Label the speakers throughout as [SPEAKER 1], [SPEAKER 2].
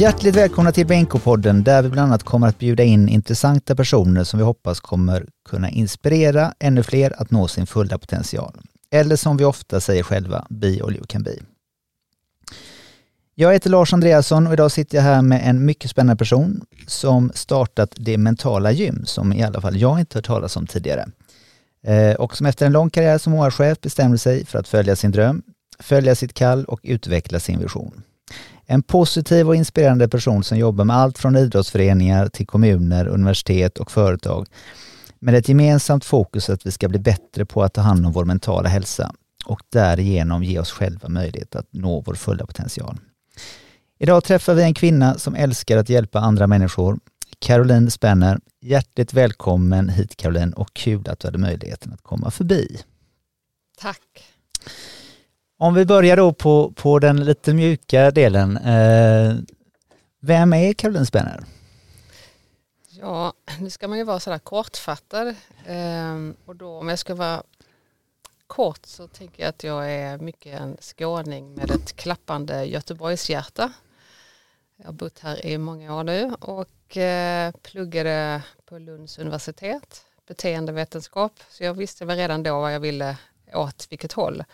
[SPEAKER 1] Hjärtligt välkomna till Benko-podden där vi bland annat kommer att bjuda in intressanta personer som vi hoppas kommer kunna inspirera ännu fler att nå sin fulla potential. Eller som vi ofta säger själva, be all you can be. Jag heter Lars Andreasson och idag sitter jag här med en mycket spännande person som startat det mentala gym som i alla fall jag inte hört talas om tidigare. Eh, och som efter en lång karriär som HR-chef bestämde sig för att följa sin dröm, följa sitt kall och utveckla sin vision. En positiv och inspirerande person som jobbar med allt från idrottsföreningar till kommuner, universitet och företag med ett gemensamt fokus att vi ska bli bättre på att ta hand om vår mentala hälsa och därigenom ge oss själva möjlighet att nå vår fulla potential. Idag träffar vi en kvinna som älskar att hjälpa andra människor. Caroline Spenner. Hjärtligt välkommen hit Caroline och kul att du hade möjligheten att komma förbi.
[SPEAKER 2] Tack.
[SPEAKER 1] Om vi börjar då på, på den lite mjuka delen. Eh, vem är Caroline Spenner?
[SPEAKER 2] Ja, nu ska man ju vara sådär kortfattad. Eh, och då om jag ska vara kort så tänker jag att jag är mycket en skåning med ett klappande Göteborgshjärta. Jag har bott här i många år nu och eh, pluggade på Lunds universitet, beteendevetenskap. Så jag visste väl redan då vad jag ville åt vilket håll.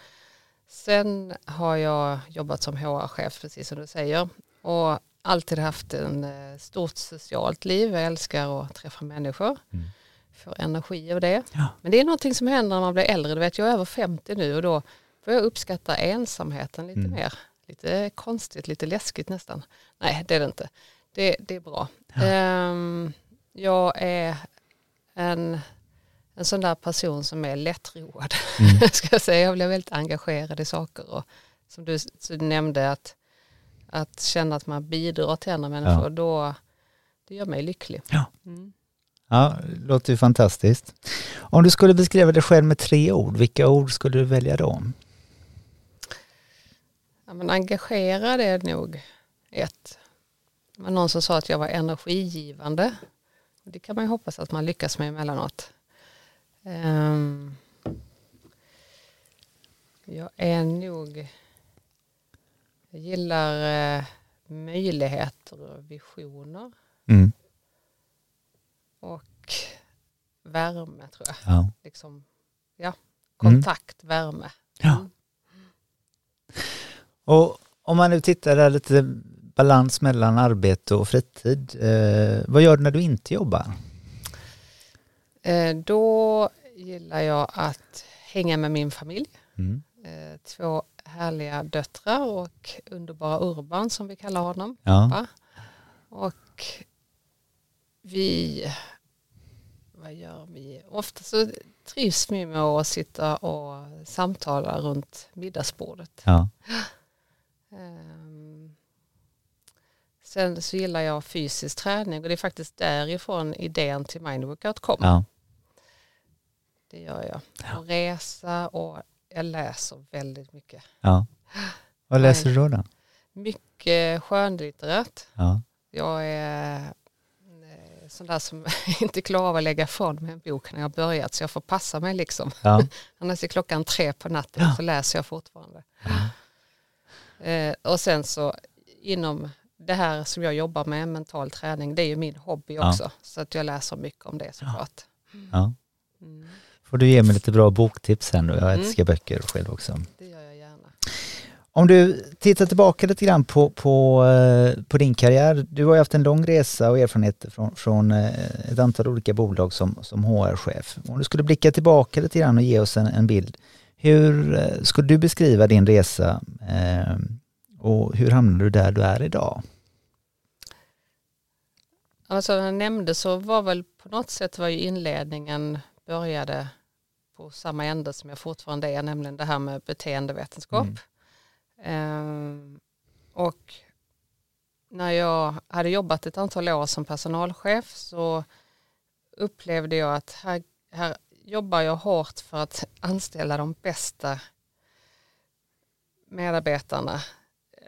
[SPEAKER 2] Sen har jag jobbat som HR-chef, precis som du säger. Och alltid haft en eh, stort socialt liv. Jag älskar att träffa människor. Mm. Får energi av det. Ja. Men det är någonting som händer när man blir äldre. Du vet, jag är över 50 nu och då får jag uppskatta ensamheten lite mm. mer. Lite konstigt, lite läskigt nästan. Nej, det är det inte. Det, det är bra. Ja. Um, jag är en en sån där person som är lättroad. Mm. ska jag, säga. jag blir väldigt engagerad i saker. Och som du, du nämnde, att, att känna att man bidrar till andra människor, ja. då, det gör mig lycklig.
[SPEAKER 1] Ja. Mm. Ja, det låter ju fantastiskt. Om du skulle beskriva dig själv med tre ord, vilka ord skulle du välja då?
[SPEAKER 2] Ja, men engagerad är nog ett. Det var någon som sa att jag var energigivande. Det kan man ju hoppas att man lyckas med emellanåt. Um, jag är nog, jag gillar uh, möjligheter och visioner. Mm. Och värme tror jag. Ja. Liksom, ja, kontakt, mm. värme. Ja. Mm.
[SPEAKER 1] Och om man nu tittar där lite balans mellan arbete och fritid. Eh, vad gör du när du inte jobbar?
[SPEAKER 2] Eh, då gillar jag att hänga med min familj. Mm. Eh, två härliga döttrar och underbara Urban som vi kallar honom. Ja. Och vi, vad gör vi? Ofta så trivs vi med att sitta och samtala runt middagsbordet. Ja. Um, sen så gillar jag fysisk träning och det är faktiskt därifrån idén till Mindworkout kom. Ja. Det gör jag. Ja. Och resa och jag läser väldigt mycket. Ja.
[SPEAKER 1] Vad läser du då? då?
[SPEAKER 2] Mycket skönlitterärt. Ja. Jag är eh, sån där som inte klarar av att lägga ifrån mig en bok när jag börjat så jag får passa mig liksom. Ja. Annars är klockan tre på natten ja. så läser jag fortfarande. Ja. Eh, och sen så inom det här som jag jobbar med, mental träning, det är ju min hobby också. Så att jag läser mycket om det såklart. Ja.
[SPEAKER 1] Mm får du ge mig lite bra boktips sen. Jag mm. älskar böcker själv också.
[SPEAKER 2] Det gör jag gärna.
[SPEAKER 1] Om du tittar tillbaka lite grann på, på, eh, på din karriär. Du har ju haft en lång resa och erfarenhet från, från eh, ett antal olika bolag som, som HR-chef. Om du skulle blicka tillbaka lite grann och ge oss en, en bild. Hur eh, skulle du beskriva din resa eh, och hur hamnade du där du är idag?
[SPEAKER 2] Alltså jag nämnde så var väl på något sätt var ju inledningen började på samma ände som jag fortfarande är, nämligen det här med beteendevetenskap. Mm. Eh, och när jag hade jobbat ett antal år som personalchef så upplevde jag att här, här jobbar jag hårt för att anställa de bästa medarbetarna.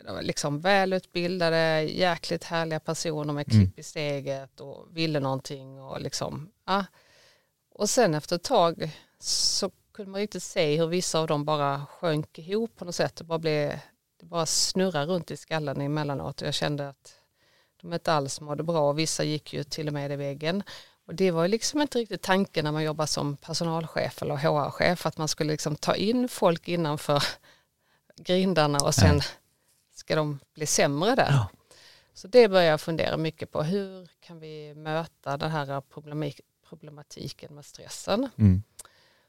[SPEAKER 2] De var liksom välutbildade, jäkligt härliga personer med klipp mm. i steget och ville någonting. Och, liksom, ja. Och sen efter ett tag så kunde man riktigt se hur vissa av dem bara sjönk ihop på något sätt. Det bara, blev, det bara snurrade runt i skallen emellanåt och jag kände att de inte alls mådde bra och vissa gick ju till och med i väggen. Och det var ju liksom inte riktigt tanken när man jobbar som personalchef eller HR-chef att man skulle liksom ta in folk innanför grindarna och sen ska de bli sämre där. Ja. Så det börjar jag fundera mycket på. Hur kan vi möta den här problematiken med stressen? Mm.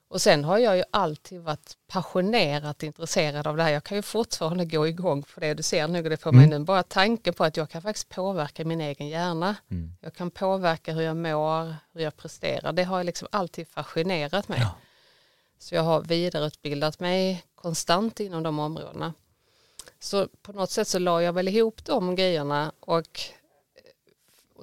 [SPEAKER 2] Och sen har jag ju alltid varit passionerat intresserad av det här. Jag kan ju fortfarande gå igång på det. Du ser nog det på mig mm. nu. Bara tanken på att jag kan faktiskt påverka min egen hjärna. Mm. Jag kan påverka hur jag mår, hur jag presterar. Det har liksom alltid fascinerat mig. Ja. Så jag har vidareutbildat mig konstant inom de områdena. Så på något sätt så la jag väl ihop de grejerna och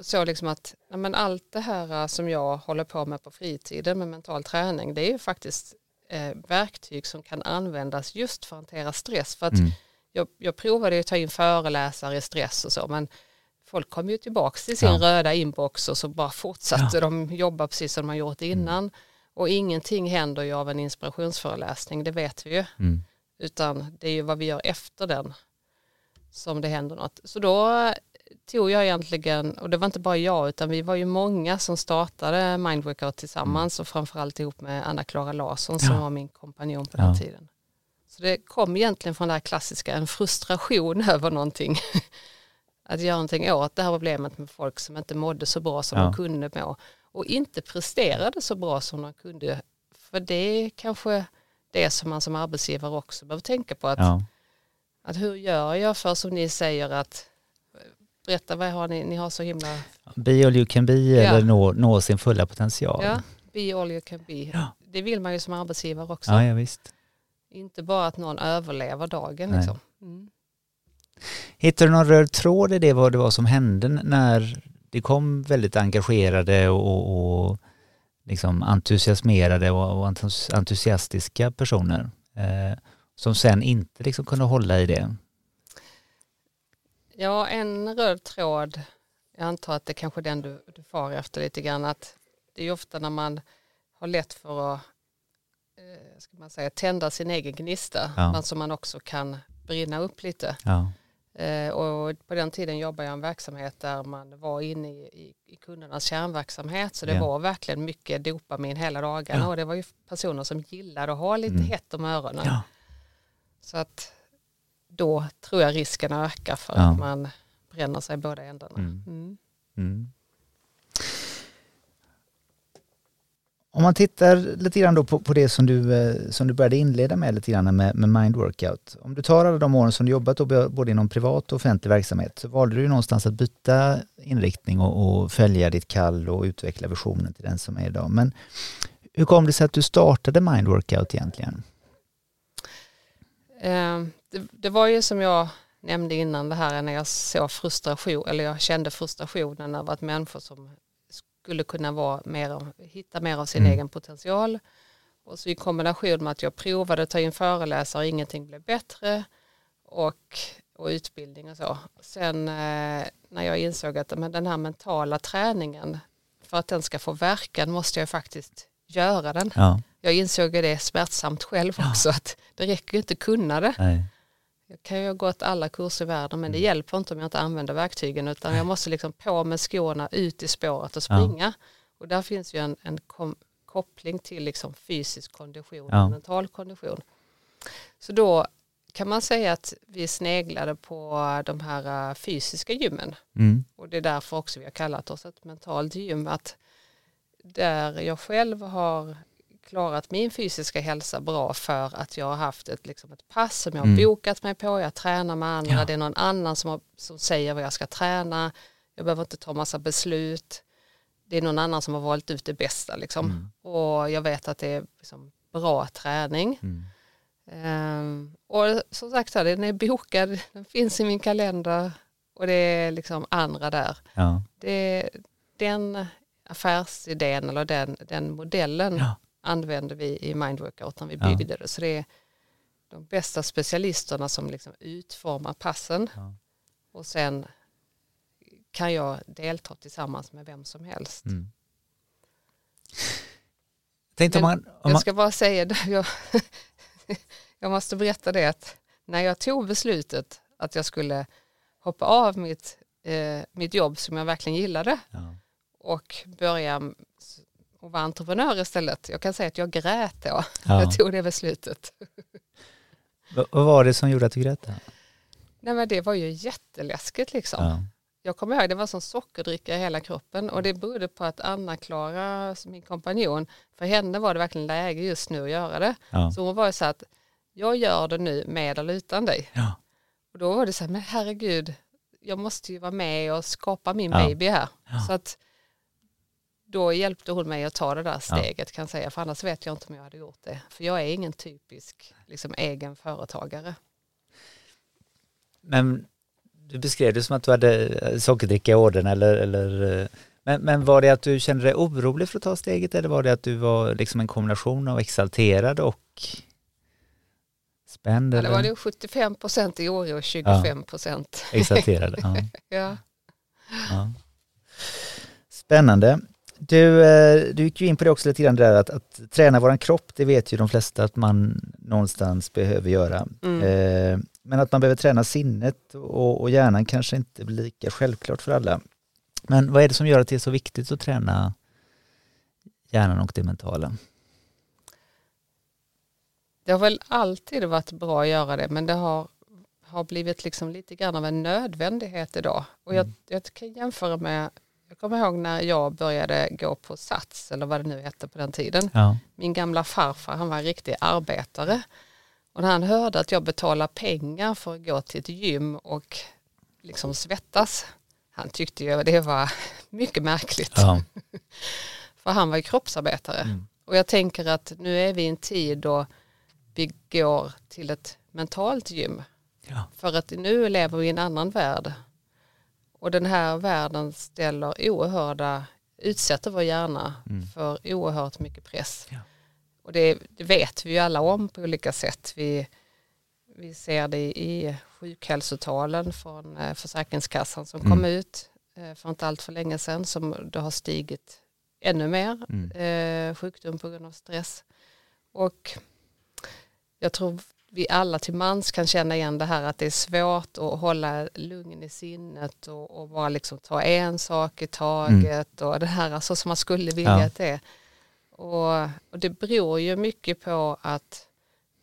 [SPEAKER 2] så liksom att men allt det här äh, som jag håller på med på fritiden med mental träning det är ju faktiskt eh, verktyg som kan användas just för att hantera stress. För att mm. jag, jag provade att ta in föreläsare i stress och så men folk kom ju tillbaka till sin ja. röda inbox och så bara fortsatte ja. de jobba precis som de har gjort mm. innan. Mm. Och ingenting händer ju av en inspirationsföreläsning, det vet vi ju. Mm. Utan det är ju vad vi gör efter den som det händer något. Så då tog jag egentligen, och det var inte bara jag utan vi var ju många som startade Mindworkout tillsammans mm. och framförallt ihop med Anna-Klara Larsson som ja. var min kompanjon på den ja. tiden. Så det kom egentligen från det här klassiska, en frustration över någonting. att göra någonting åt det här problemet med folk som inte mådde så bra som ja. de kunde må och inte presterade så bra som de kunde. För det är kanske det som man som arbetsgivare också behöver tänka på. Att, ja. att hur gör jag för som ni säger att berätta vad har ni, ni har så himla...
[SPEAKER 1] Be all you can be ja. eller nå, nå sin fulla potential.
[SPEAKER 2] Ja, be all you can be. Ja. Det vill man ju som arbetsgivare också.
[SPEAKER 1] Ja, ja visst.
[SPEAKER 2] Inte bara att någon överlever dagen. Liksom. Mm.
[SPEAKER 1] Hittar du någon röd tråd i det vad det var som hände när det kom väldigt engagerade och, och liksom entusiasmerade och, och entusiastiska personer eh, som sen inte liksom kunde hålla i det?
[SPEAKER 2] Ja, en röd tråd, jag antar att det är kanske den du, du far efter lite grann, att det är ofta när man har lätt för att eh, ska man säga, tända sin egen gnista, ja. men som man också kan brinna upp lite. Ja. Eh, och på den tiden jobbade jag i en verksamhet där man var inne i, i, i kundernas kärnverksamhet, så det ja. var verkligen mycket dopamin hela dagarna och det var ju personer som gillade att ha lite mm. hett om öronen. Så att då tror jag risken ökar för ja. att man bränner sig båda ändarna. Mm. Mm. Mm.
[SPEAKER 1] Om man tittar lite grann då på, på det som du, eh, som du började inleda med lite grann med, med Mind Workout. Om du tar alla de åren som du jobbat då, både inom privat och offentlig verksamhet så valde du ju någonstans att byta inriktning och, och följa ditt kall och utveckla visionen till den som är idag. Men hur kom det sig att du startade Mind Workout egentligen?
[SPEAKER 2] Eh, det, det, var ju som jag nämnde innan det här när jag såg frustration, eller jag kände frustrationen över att människor som skulle kunna vara mer, hitta mer av sin mm. egen potential. Och så i kombination med att jag provade att ta in föreläsare och ingenting blev bättre och, och utbildning och så. Sen eh, när jag insåg att men den här mentala träningen för att den ska få verkan måste jag faktiskt göra den. Ja. Jag insåg det smärtsamt själv också ja. att det räcker inte kunna det. Nej. Jag kan ju ha gått alla kurser i världen men det mm. hjälper inte om jag inte använder verktygen utan Nej. jag måste liksom på med skorna ut i spåret och springa. Ja. Och där finns ju en, en koppling till liksom fysisk kondition och mental kondition. Så då kan man säga att vi sneglade på de här äh, fysiska gymmen. Mm. Och det är därför också vi har kallat oss ett mentalt gym. Att där jag själv har klarat min fysiska hälsa bra för att jag har haft ett, liksom ett pass som jag har mm. bokat mig på, jag tränar med andra, ja. det är någon annan som, har, som säger vad jag ska träna, jag behöver inte ta massa beslut, det är någon annan som har valt ut det bästa liksom. Mm. och jag vet att det är liksom bra träning. Mm. Um, och som sagt den är bokad, den finns i min kalender och det är liksom andra där. Ja. Det, den affärsidén eller den, den modellen ja. Använde vi i Mindworkout när vi byggde ja. det. Så det är de bästa specialisterna som liksom utformar passen ja. och sen kan jag delta tillsammans med vem som helst. Mm.
[SPEAKER 1] Tänkte man,
[SPEAKER 2] man, Jag ska bara säga jag, jag måste berätta det att när jag tog beslutet att jag skulle hoppa av mitt eh, mitt jobb som jag verkligen gillade
[SPEAKER 1] Ja.
[SPEAKER 2] och börja och vara entreprenör istället. Jag kan säga att jag grät då.
[SPEAKER 1] Ja.
[SPEAKER 2] Jag tog det beslutet.
[SPEAKER 1] Va- Vad var det som gjorde att du grät? då?
[SPEAKER 2] Nej men det var ju jätteläskigt liksom.
[SPEAKER 1] Ja.
[SPEAKER 2] Jag kommer ihåg det var som sockerdricka i hela kroppen och det berodde på att Anna-Klara, min kompanjon, för henne var det verkligen läge just nu att göra det.
[SPEAKER 1] Ja.
[SPEAKER 2] Så hon var ju så att jag gör det nu med eller utan dig.
[SPEAKER 1] Ja.
[SPEAKER 2] Och då var det så här, men herregud, jag måste ju vara med och skapa min baby här. Så att då hjälpte hon mig att ta det där steget kan jag säga, för annars vet jag inte om jag hade gjort det. För jag är ingen typisk liksom, egen företagare.
[SPEAKER 1] Men du beskrev det som att du hade eh, sockerdricka i ådern eller, eller eh, men, men var det att du kände dig orolig för att ta steget eller var det att du var liksom en kombination av exalterad och spänd?
[SPEAKER 2] Ja, det var det 75 procent i oro och 25 procent.
[SPEAKER 1] Exalterad, ja.
[SPEAKER 2] Ja.
[SPEAKER 1] ja. Spännande. Du, eh, du gick ju in på det också lite grann där att, att träna våran kropp, det vet ju de flesta att man någonstans behöver göra.
[SPEAKER 2] Mm.
[SPEAKER 1] Eh, Men att man behöver träna sinnet och, och hjärnan kanske inte blir lika självklart för alla. Men vad är det som gör att det är så viktigt att träna hjärnan och det mentala?
[SPEAKER 2] Det har väl alltid varit bra att göra det men det har, har blivit liksom lite grann av en nödvändighet idag. Och jag, jag kan jämföra med, jag kommer ihåg när jag började gå på Sats eller vad det nu hette på den tiden.
[SPEAKER 1] Ja,
[SPEAKER 2] Min gamla farfar han var en riktig arbetare. Och när han hörde att jag betalade pengar för att gå till ett gym och liksom svettas. Han tyckte ju det var mycket märkligt.
[SPEAKER 1] ja,
[SPEAKER 2] För han var ju kroppsarbetare.
[SPEAKER 1] Mm.
[SPEAKER 2] Och jag tänker att nu är vi i en tid då vi går till ett mentalt gym.
[SPEAKER 1] ja,
[SPEAKER 2] För att nu lever vi i en annan värld. Och den här världen ställer oerhörda, utsätter vår hjärna
[SPEAKER 1] Mm.
[SPEAKER 2] för oerhört mycket press.
[SPEAKER 1] Ja.
[SPEAKER 2] Och det, det vet vi ju alla om på olika sätt. Vi, vi ser det i sjukhälsotalen från eh, Försäkringskassan som
[SPEAKER 1] Mm.
[SPEAKER 2] kom ut eh, för inte allt för länge sedan som det har stigit ännu mer
[SPEAKER 1] Mm.
[SPEAKER 2] eh, sjukdom på grund av stress. Och jag tror vi alla till mans kan känna igen det här att det är svårt att hålla lugn i sinnet och, och bara liksom ta en sak i taget och det här alltså som man skulle vilja
[SPEAKER 1] Ja.
[SPEAKER 2] att det är. Och, och det beror ju mycket på att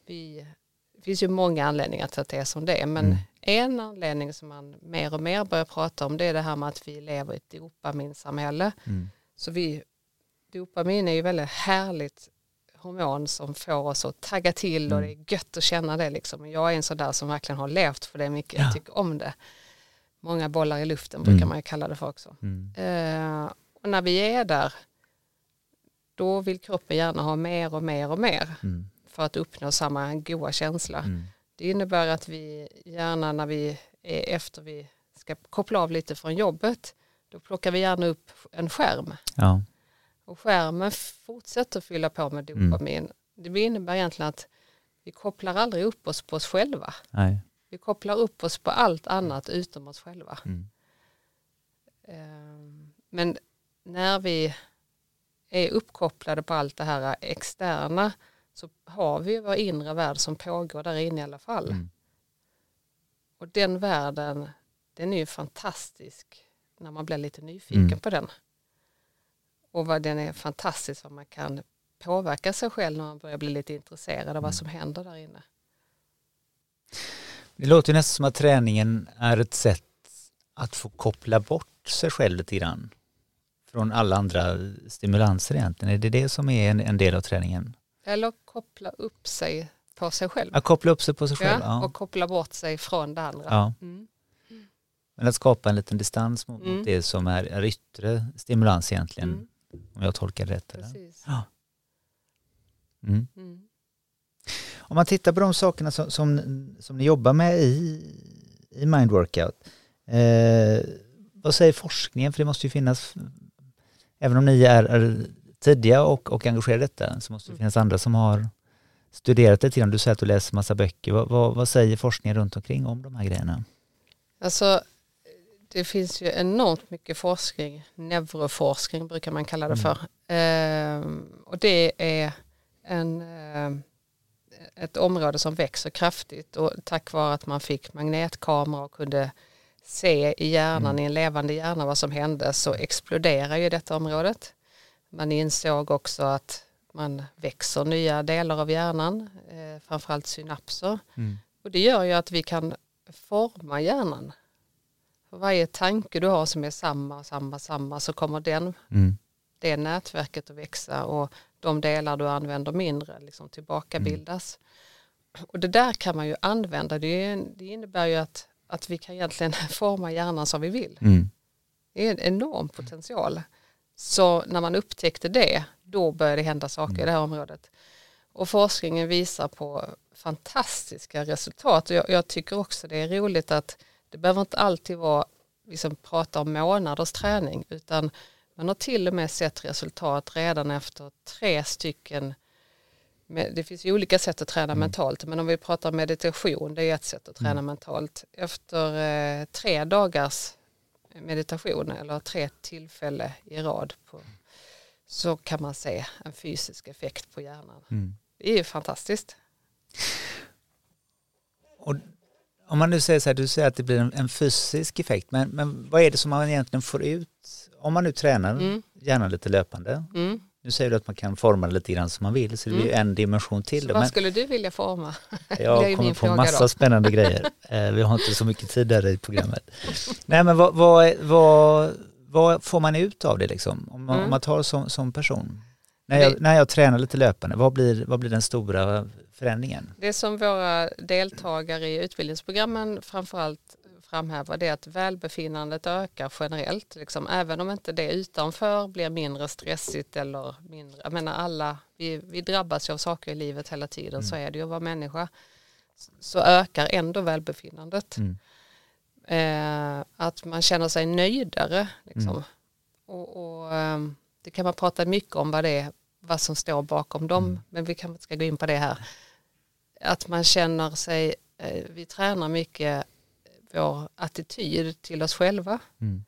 [SPEAKER 2] vi, det finns ju många anledningar till att det är som det är, men
[SPEAKER 1] Mm.
[SPEAKER 2] en anledning som man mer och mer börjar prata om det är det här med att vi lever i ett dopaminsamhälle.
[SPEAKER 1] mm,
[SPEAKER 2] Så vi, dopamin är ju väldigt härligt hormon som får oss att tagga till och
[SPEAKER 1] Mm.
[SPEAKER 2] det är gött att känna det liksom. Jag är en sån där som verkligen har levt för det mycket,
[SPEAKER 1] Ja.
[SPEAKER 2] jag tycker om det. Många bollar i luften brukar
[SPEAKER 1] Mm.
[SPEAKER 2] man ju kalla det för också.
[SPEAKER 1] mm,
[SPEAKER 2] Eh, och när vi är där, då vill kroppen gärna ha mer och mer och mer
[SPEAKER 1] mm,
[SPEAKER 2] för att uppnå samma goda känsla.
[SPEAKER 1] mm,
[SPEAKER 2] Det innebär att vi gärna när vi är efter vi ska koppla av lite från jobbet, då plockar vi gärna upp en skärm.
[SPEAKER 1] ja,
[SPEAKER 2] Och skärmen fortsätter fylla på med dopamin. Det innebär egentligen att vi kopplar aldrig upp oss på oss själva.
[SPEAKER 1] nej,
[SPEAKER 2] Vi kopplar upp oss på allt annat utom oss själva.
[SPEAKER 1] mm,
[SPEAKER 2] Ehm, Men när vi är uppkopplade på allt det här externa så har vi vår inre värld som pågår där inne i alla fall.
[SPEAKER 1] mm,
[SPEAKER 2] Och den världen, den är ju fantastisk när man blir lite nyfiken
[SPEAKER 1] Mm.
[SPEAKER 2] på den. Och vad den är fantastisk vad man kan påverka sig själv när man börjar bli lite intresserad av
[SPEAKER 1] Mm.
[SPEAKER 2] vad som händer där inne.
[SPEAKER 1] Det låter nästan som att träningen är ett sätt att få koppla bort sig själv lite grann från alla andra stimulanser egentligen. Är det det som är en, en del av träningen?
[SPEAKER 2] Eller koppla upp sig på sig själv.
[SPEAKER 1] Att koppla upp sig på sig själv?
[SPEAKER 2] Ja,
[SPEAKER 1] Ja.
[SPEAKER 2] och koppla bort sig från det andra.
[SPEAKER 1] ja.
[SPEAKER 2] Mm.
[SPEAKER 1] Men att skapa en liten distans mot,
[SPEAKER 2] Mm.
[SPEAKER 1] det som är, är yttre stimulans egentligen,
[SPEAKER 2] Mm.
[SPEAKER 1] Om jag tolkar det rätt.
[SPEAKER 2] Precis.
[SPEAKER 1] Mm.
[SPEAKER 2] Mm.
[SPEAKER 1] Om man tittar på de sakerna som, som, som ni jobbar med i, i Mind Workout, eh, vad säger forskningen? För det måste ju finnas, även om ni är, är tidiga och, och engagerade i detta, så måste det
[SPEAKER 2] Mm.
[SPEAKER 1] finnas andra som har studerat lite grann. Du säger att du läser massa böcker. Vad, vad, vad säger forskningen runt omkring om de här grejerna?
[SPEAKER 2] Alltså, det finns ju enormt mycket forskning, neuroforskning brukar man kalla det
[SPEAKER 1] Mm.
[SPEAKER 2] för. Ehm, och det är en, ehm, ett område som växer kraftigt och tack vare att man fick magnetkamera och kunde se i hjärnan,
[SPEAKER 1] Mm.
[SPEAKER 2] i en levande hjärna vad som hände så exploderar ju detta området. Man insåg också att man växer nya delar av hjärnan, eh, framförallt synapser.
[SPEAKER 1] Mm.
[SPEAKER 2] Och det gör ju att vi kan forma hjärnan. För varje tanke du har som är samma, samma, samma så kommer den,
[SPEAKER 1] Mm.
[SPEAKER 2] det nätverket att växa och de delar du använder mindre liksom tillbakabildas. Och det där kan man ju använda. Det, det innebär ju att, att vi kan egentligen forma hjärnan som vi vill.
[SPEAKER 1] Mm.
[SPEAKER 2] Det är en enorm potential. Så när man upptäckte det, då började det hända saker i det här området. Och forskningen visar på fantastiska resultat. Jag, jag tycker också det är roligt att det behöver inte alltid vara liksom prata om månaders träning utan man har till och med sett resultat redan efter tre stycken det finns ju olika sätt att träna mentalt men om vi pratar meditation det är ett sätt att träna mentalt. Efter eh, tre dagars meditation eller tre tillfälle i rad på, så kan man se en fysisk effekt på hjärnan.
[SPEAKER 1] Mm.
[SPEAKER 2] Det är ju fantastiskt.
[SPEAKER 1] Och om man nu säger så här, du säger att det blir en, en fysisk effekt, men, men vad är det som man egentligen får ut om man nu tränar,
[SPEAKER 2] Mm.
[SPEAKER 1] gärna lite löpande?
[SPEAKER 2] Mm.
[SPEAKER 1] Nu säger du att man kan forma det lite grann som man vill, så det blir ju en dimension till.
[SPEAKER 2] Så
[SPEAKER 1] Då,
[SPEAKER 2] vad
[SPEAKER 1] men
[SPEAKER 2] skulle du vilja forma?
[SPEAKER 1] jag kommer på massa
[SPEAKER 2] då.
[SPEAKER 1] spännande grejer. Eh, vi har inte så mycket tid där i programmet. Nej, men vad, vad, vad, vad får man ut av det liksom? Om man,
[SPEAKER 2] Mm.
[SPEAKER 1] om man tar som, som person? När jag, när jag tränar lite löpande, vad blir, vad blir den stora förändringen?
[SPEAKER 2] Det som våra deltagare i utbildningsprogrammen framförallt framhäver det är att välbefinnandet ökar generellt. Liksom, även om inte det utanför blir mindre stressigt eller mindre, jag menar alla, vi, vi drabbas ju av saker i livet hela tiden, så är det ju att vara människa. Så ökar ändå välbefinnandet.
[SPEAKER 1] Mm.
[SPEAKER 2] Eh, att man känner sig nöjdare. Liksom.
[SPEAKER 1] Mm.
[SPEAKER 2] Och, och, ehm, det kan man prata mycket om vad det är, vad som står bakom dem,
[SPEAKER 1] Mm.
[SPEAKER 2] men vi kanske inte ska gå in på det här. Att man känner sig, eh, vi tränar mycket vår attityd till oss själva.
[SPEAKER 1] Mm.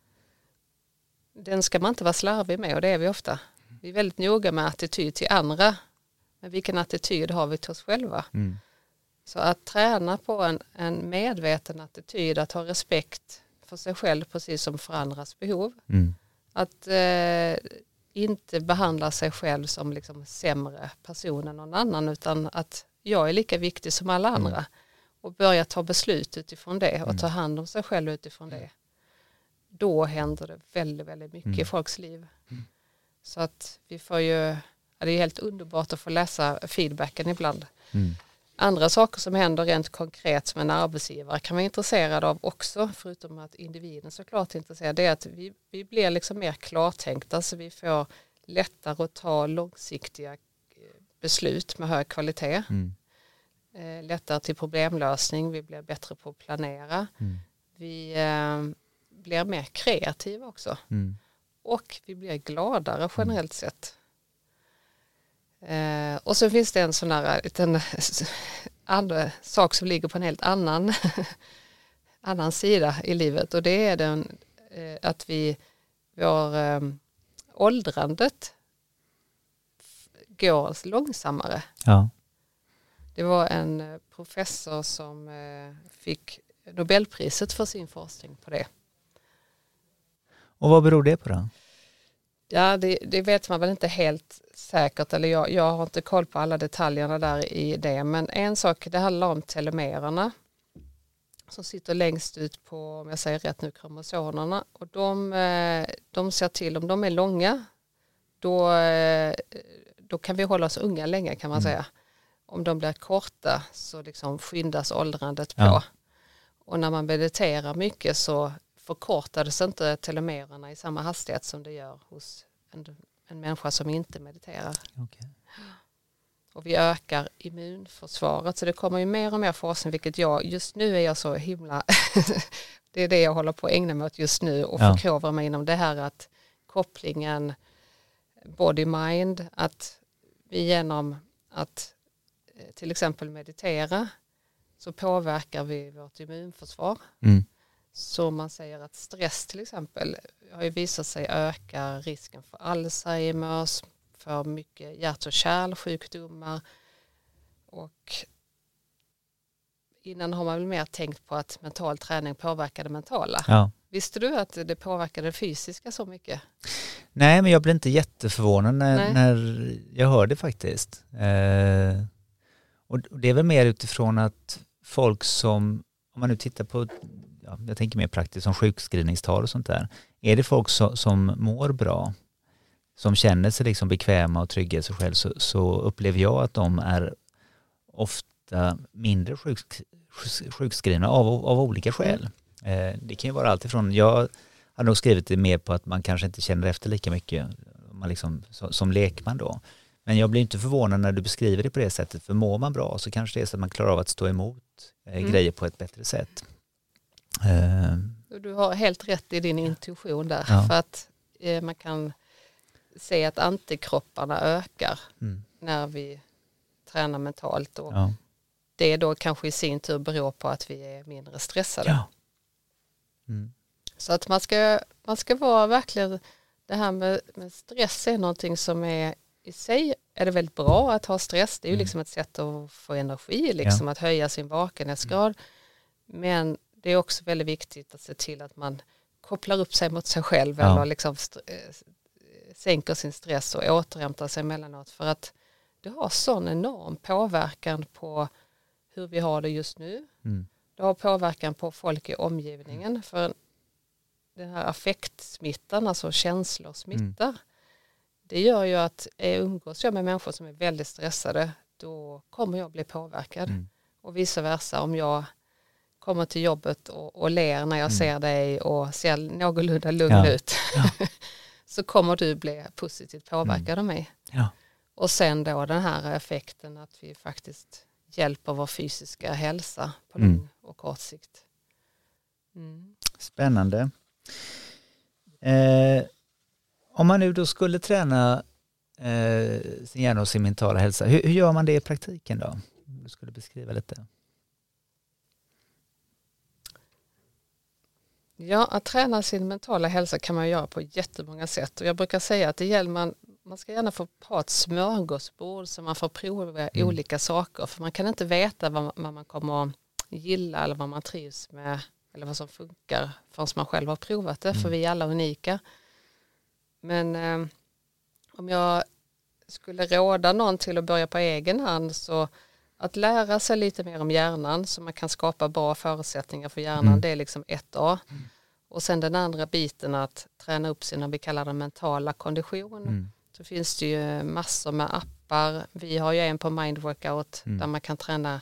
[SPEAKER 2] Den ska man inte vara slarvig med och det är vi ofta. Vi är väldigt noga med attityd till andra, men vilken attityd har vi till oss själva?
[SPEAKER 1] Mm.
[SPEAKER 2] Så att träna på en, en medveten attityd, att ha respekt för sig själv precis som för andras behov.
[SPEAKER 1] Mm.
[SPEAKER 2] Att eh, inte behandla sig själv som liksom sämre person än någon annan utan att jag är lika viktig som alla andra. Och börja ta beslut utifrån det och ta hand om sig själv utifrån det. Då händer det väldigt, väldigt mycket i
[SPEAKER 1] Mm.
[SPEAKER 2] folks liv. Så att vi får ju, det är helt underbart att få läsa feedbacken ibland.
[SPEAKER 1] Mm.
[SPEAKER 2] Andra saker som händer rent konkret som en arbetsgivare kan vara intresserad av också, förutom att individen såklart är intresserad, det är att vi, vi blir liksom mer klartänkta så vi får lättare att ta långsiktiga beslut med hög kvalitet.
[SPEAKER 1] Mm.
[SPEAKER 2] Eh, lättare till problemlösning, vi blir bättre på att planera.
[SPEAKER 1] Mm.
[SPEAKER 2] Vi eh, blir mer kreativa också
[SPEAKER 1] Mm.
[SPEAKER 2] och vi blir gladare generellt sett. Eh, och så finns det en sån där liten andra sak som ligger på en helt annan, annan sida i livet och det är den eh, att vi, vår eh, åldrandet går långsammare.
[SPEAKER 1] Ja.
[SPEAKER 2] Det var en eh, professor som eh, fick Nobelpriset för sin forskning på det.
[SPEAKER 1] Och vad beror det på då?
[SPEAKER 2] Ja, det, det vet man väl inte helt säkert, eller jag, jag har inte koll på alla detaljerna där i det, men en sak, det handlar om telomererna som sitter längst ut på, om jag säger rätt nu, kromosomerna och de, eh, de ser till, om de är långa, då, då kan vi hålla oss unga länge kan man
[SPEAKER 1] Mm.
[SPEAKER 2] säga. Om de blir korta så liksom skyndas åldrandet på.
[SPEAKER 1] Ja.
[SPEAKER 2] Och när man mediterar mycket så förkortades inte telomererna i samma hastighet som det gör hos en, en människa som inte mediterar.
[SPEAKER 1] Okej.
[SPEAKER 2] Och vi ökar immunförsvaret så det kommer ju mer och mer forskning vilket jag, just nu är jag så himla, det är det jag håller på att ägna mig åt just nu och
[SPEAKER 1] Ja.
[SPEAKER 2] förkovra mig inom det här att kopplingen body-mind, att vi genom att eh, till exempel meditera så påverkar vi vårt immunförsvar.
[SPEAKER 1] Mm.
[SPEAKER 2] Så man säger att stress till exempel har ju visat sig öka risken för Alzheimers, för mycket hjärt och kärlsjukdomar och innan har man väl mer tänkt på att mental träning påverkar det mentala.
[SPEAKER 1] Ja.
[SPEAKER 2] Visste du att det påverkar det fysiska så mycket?
[SPEAKER 1] Nej, men jag blir inte jätteförvånad när, när jag hör det faktiskt. Eh, och det är väl mer utifrån att folk som, om man nu tittar på, ja, jag tänker mer praktiskt som sjukskrivningstal och sånt där. Är det folk som, som mår bra, som känner sig liksom bekväma och trygga i sig själv så, så upplever jag att de är ofta mindre sjuk, sjukskrivna av, av olika skäl. Eh, det kan ju vara allt ifrån, jag hade nog skrivit det mer på att man kanske inte känner efter lika mycket man liksom, som, som lekman då. Men jag blir inte förvånad när du beskriver det på det sättet, för mår man bra så kanske det är så att man klarar av att stå emot eh,
[SPEAKER 2] Mm.
[SPEAKER 1] grejer på ett bättre sätt. Eh,
[SPEAKER 2] Du har helt rätt i din intuition där.
[SPEAKER 1] Ja.
[SPEAKER 2] För att man kan se att antikropparna ökar
[SPEAKER 1] mm,
[SPEAKER 2] när vi tränar mentalt. Och
[SPEAKER 1] ja.
[SPEAKER 2] Det då kanske i sin tur beror på att vi är mindre stressade.
[SPEAKER 1] Ja. Mm,
[SPEAKER 2] Så att man ska, man ska vara verkligen, det här med, med stress är någonting som är i sig är det väldigt bra att ha stress. Det är ju
[SPEAKER 1] Mm.
[SPEAKER 2] liksom ett sätt att få energi, liksom att höja sin vakenhetsgrad. Men det är också väldigt viktigt att se till att man kopplar upp sig mot sig själv
[SPEAKER 1] Ja.
[SPEAKER 2] eller liksom eh, sänker sin stress och återhämtar sig emellanåt. För att det har sån enorm påverkan på hur vi har det just nu.
[SPEAKER 1] mm,
[SPEAKER 2] Det har påverkan på folk i omgivningen. För den här affektsmittan, alltså känslor smittar. Det gör ju att umgås jag med människor som är väldigt stressade, då kommer jag bli påverkad.
[SPEAKER 1] mm.
[SPEAKER 2] Och vice versa, om jag kommer till jobbet och, och ler när jag
[SPEAKER 1] Mm.
[SPEAKER 2] ser dig och ser någorlunda lugn
[SPEAKER 1] Ja.
[SPEAKER 2] ut, så kommer du bli positivt påverkad av mig.
[SPEAKER 1] Ja.
[SPEAKER 2] Och sen då den här effekten att vi faktiskt hjälper vår fysiska hälsa på
[SPEAKER 1] Mm.
[SPEAKER 2] lång och kort sikt. Mm.
[SPEAKER 1] Spännande. Eh, om man nu då skulle träna eh, sin hjärna och sin mentala hälsa, hur, hur gör man det i praktiken då? Om Du skulle beskriva lite.
[SPEAKER 2] Ja, att träna sin mentala hälsa kan man göra på jättemånga sätt och jag brukar säga att det gäller man, man ska gärna få ha ett smörgåsbord så man får prova
[SPEAKER 1] Mm.
[SPEAKER 2] olika saker för man kan inte veta vad, man- vad man kommer att gilla eller vad man trivs med eller vad som funkar förrän man själv har provat det för
[SPEAKER 1] Mm.
[SPEAKER 2] vi är alla unika. Men eh, om jag skulle råda någon till att börja på egen hand så att lära sig lite mer om hjärnan så man kan skapa bra förutsättningar för hjärnan
[SPEAKER 1] Mm.
[SPEAKER 2] det är liksom ett A. Och sen den andra biten att träna upp sin, vi kallar det mentala kondition.
[SPEAKER 1] Mm.
[SPEAKER 2] Så finns det ju massor med appar. Vi har ju en på Mind Workout
[SPEAKER 1] Mm.
[SPEAKER 2] där man kan träna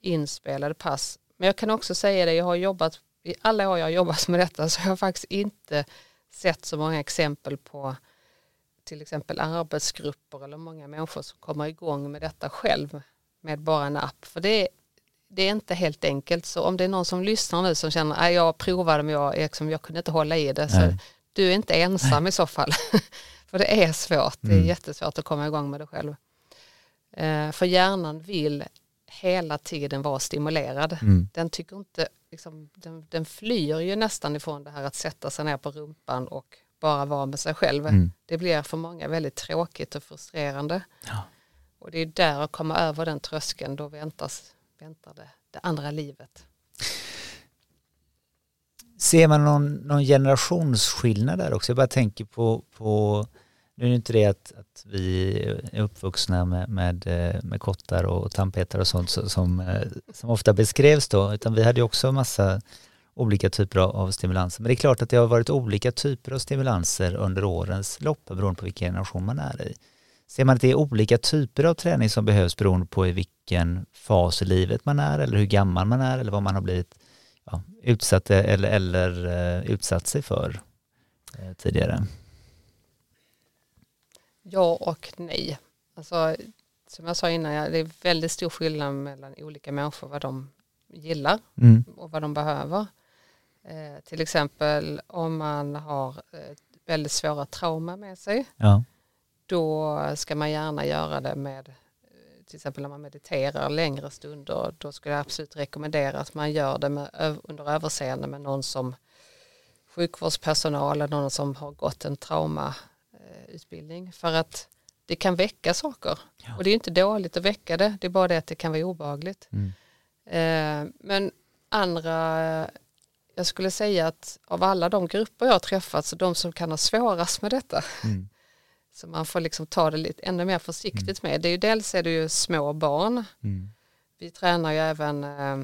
[SPEAKER 2] inspelade pass. Men jag kan också säga det, jag har jobbat, i alla år jag har jobbat med detta så har jag faktiskt inte sett så många exempel på till exempel arbetsgrupper eller många människor som kommer igång med detta själv med bara en app. För det, det är inte helt enkelt. Så om det är någon som lyssnar nu som känner att jag provade men jag, liksom, jag kunde inte hålla i det. Så
[SPEAKER 1] Nej.
[SPEAKER 2] du är inte ensam i så fall. för det är svårt. Det är
[SPEAKER 1] Mm.
[SPEAKER 2] jättesvårt att komma igång med det själv. Eh, för hjärnan vill hela tiden vara stimulerad.
[SPEAKER 1] Mm.
[SPEAKER 2] Den tycker inte, liksom, den, den flyr ju nästan ifrån det här att sätta sig ner på rumpan och bara vara med sig själv.
[SPEAKER 1] Mm.
[SPEAKER 2] Det blir för många väldigt tråkigt och frustrerande.
[SPEAKER 1] Ja.
[SPEAKER 2] Och det är där att komma över den tröskeln, då väntas, väntar det, det andra livet.
[SPEAKER 1] Ser man någon, någon generationsskillnad där också? Jag bara tänker på, på nu är det inte det att, att vi är uppvuxna med, med, eh, med kottar och tandpetare och sånt som, eh, som ofta beskrevs då, utan vi hade också massa olika typer av, stimulanser. Men det är klart att det har varit olika typer av stimulanser under årens lopp beroende på vilken generation man är i. Ser man att det är olika typer av träning som behövs beroende på i vilken fas i livet man är eller hur gammal man är eller vad man har blivit ja, utsatt eller, eller uh, utsatt sig för uh, tidigare.
[SPEAKER 2] Ja och nej. Alltså, som jag sa innan, det är väldigt stor skillnad mellan olika människor vad de gillar
[SPEAKER 1] Mm.
[SPEAKER 2] och vad de behöver. Eh, till exempel om man har eh, väldigt svåra trauma med sig,
[SPEAKER 1] Ja.
[SPEAKER 2] då ska man gärna göra det med eh, till exempel när man mediterar längre stunder, då skulle jag absolut rekommendera att man gör det med, under överseende med någon som sjukvårdspersonal eller någon som har gått en traumautbildning för att det kan väcka saker
[SPEAKER 1] Ja.
[SPEAKER 2] och det är inte dåligt att väcka det, det är bara det att det kan vara obehagligt.
[SPEAKER 1] Mm.
[SPEAKER 2] Eh, men andra, jag skulle säga att av alla de grupper jag har träffat så de som kan ha svårast med detta mm. så man får liksom ta det lite ännu mer försiktigt mm. med. Det är ju dels är det ju små barn. Mm. Vi tränar ju även eh,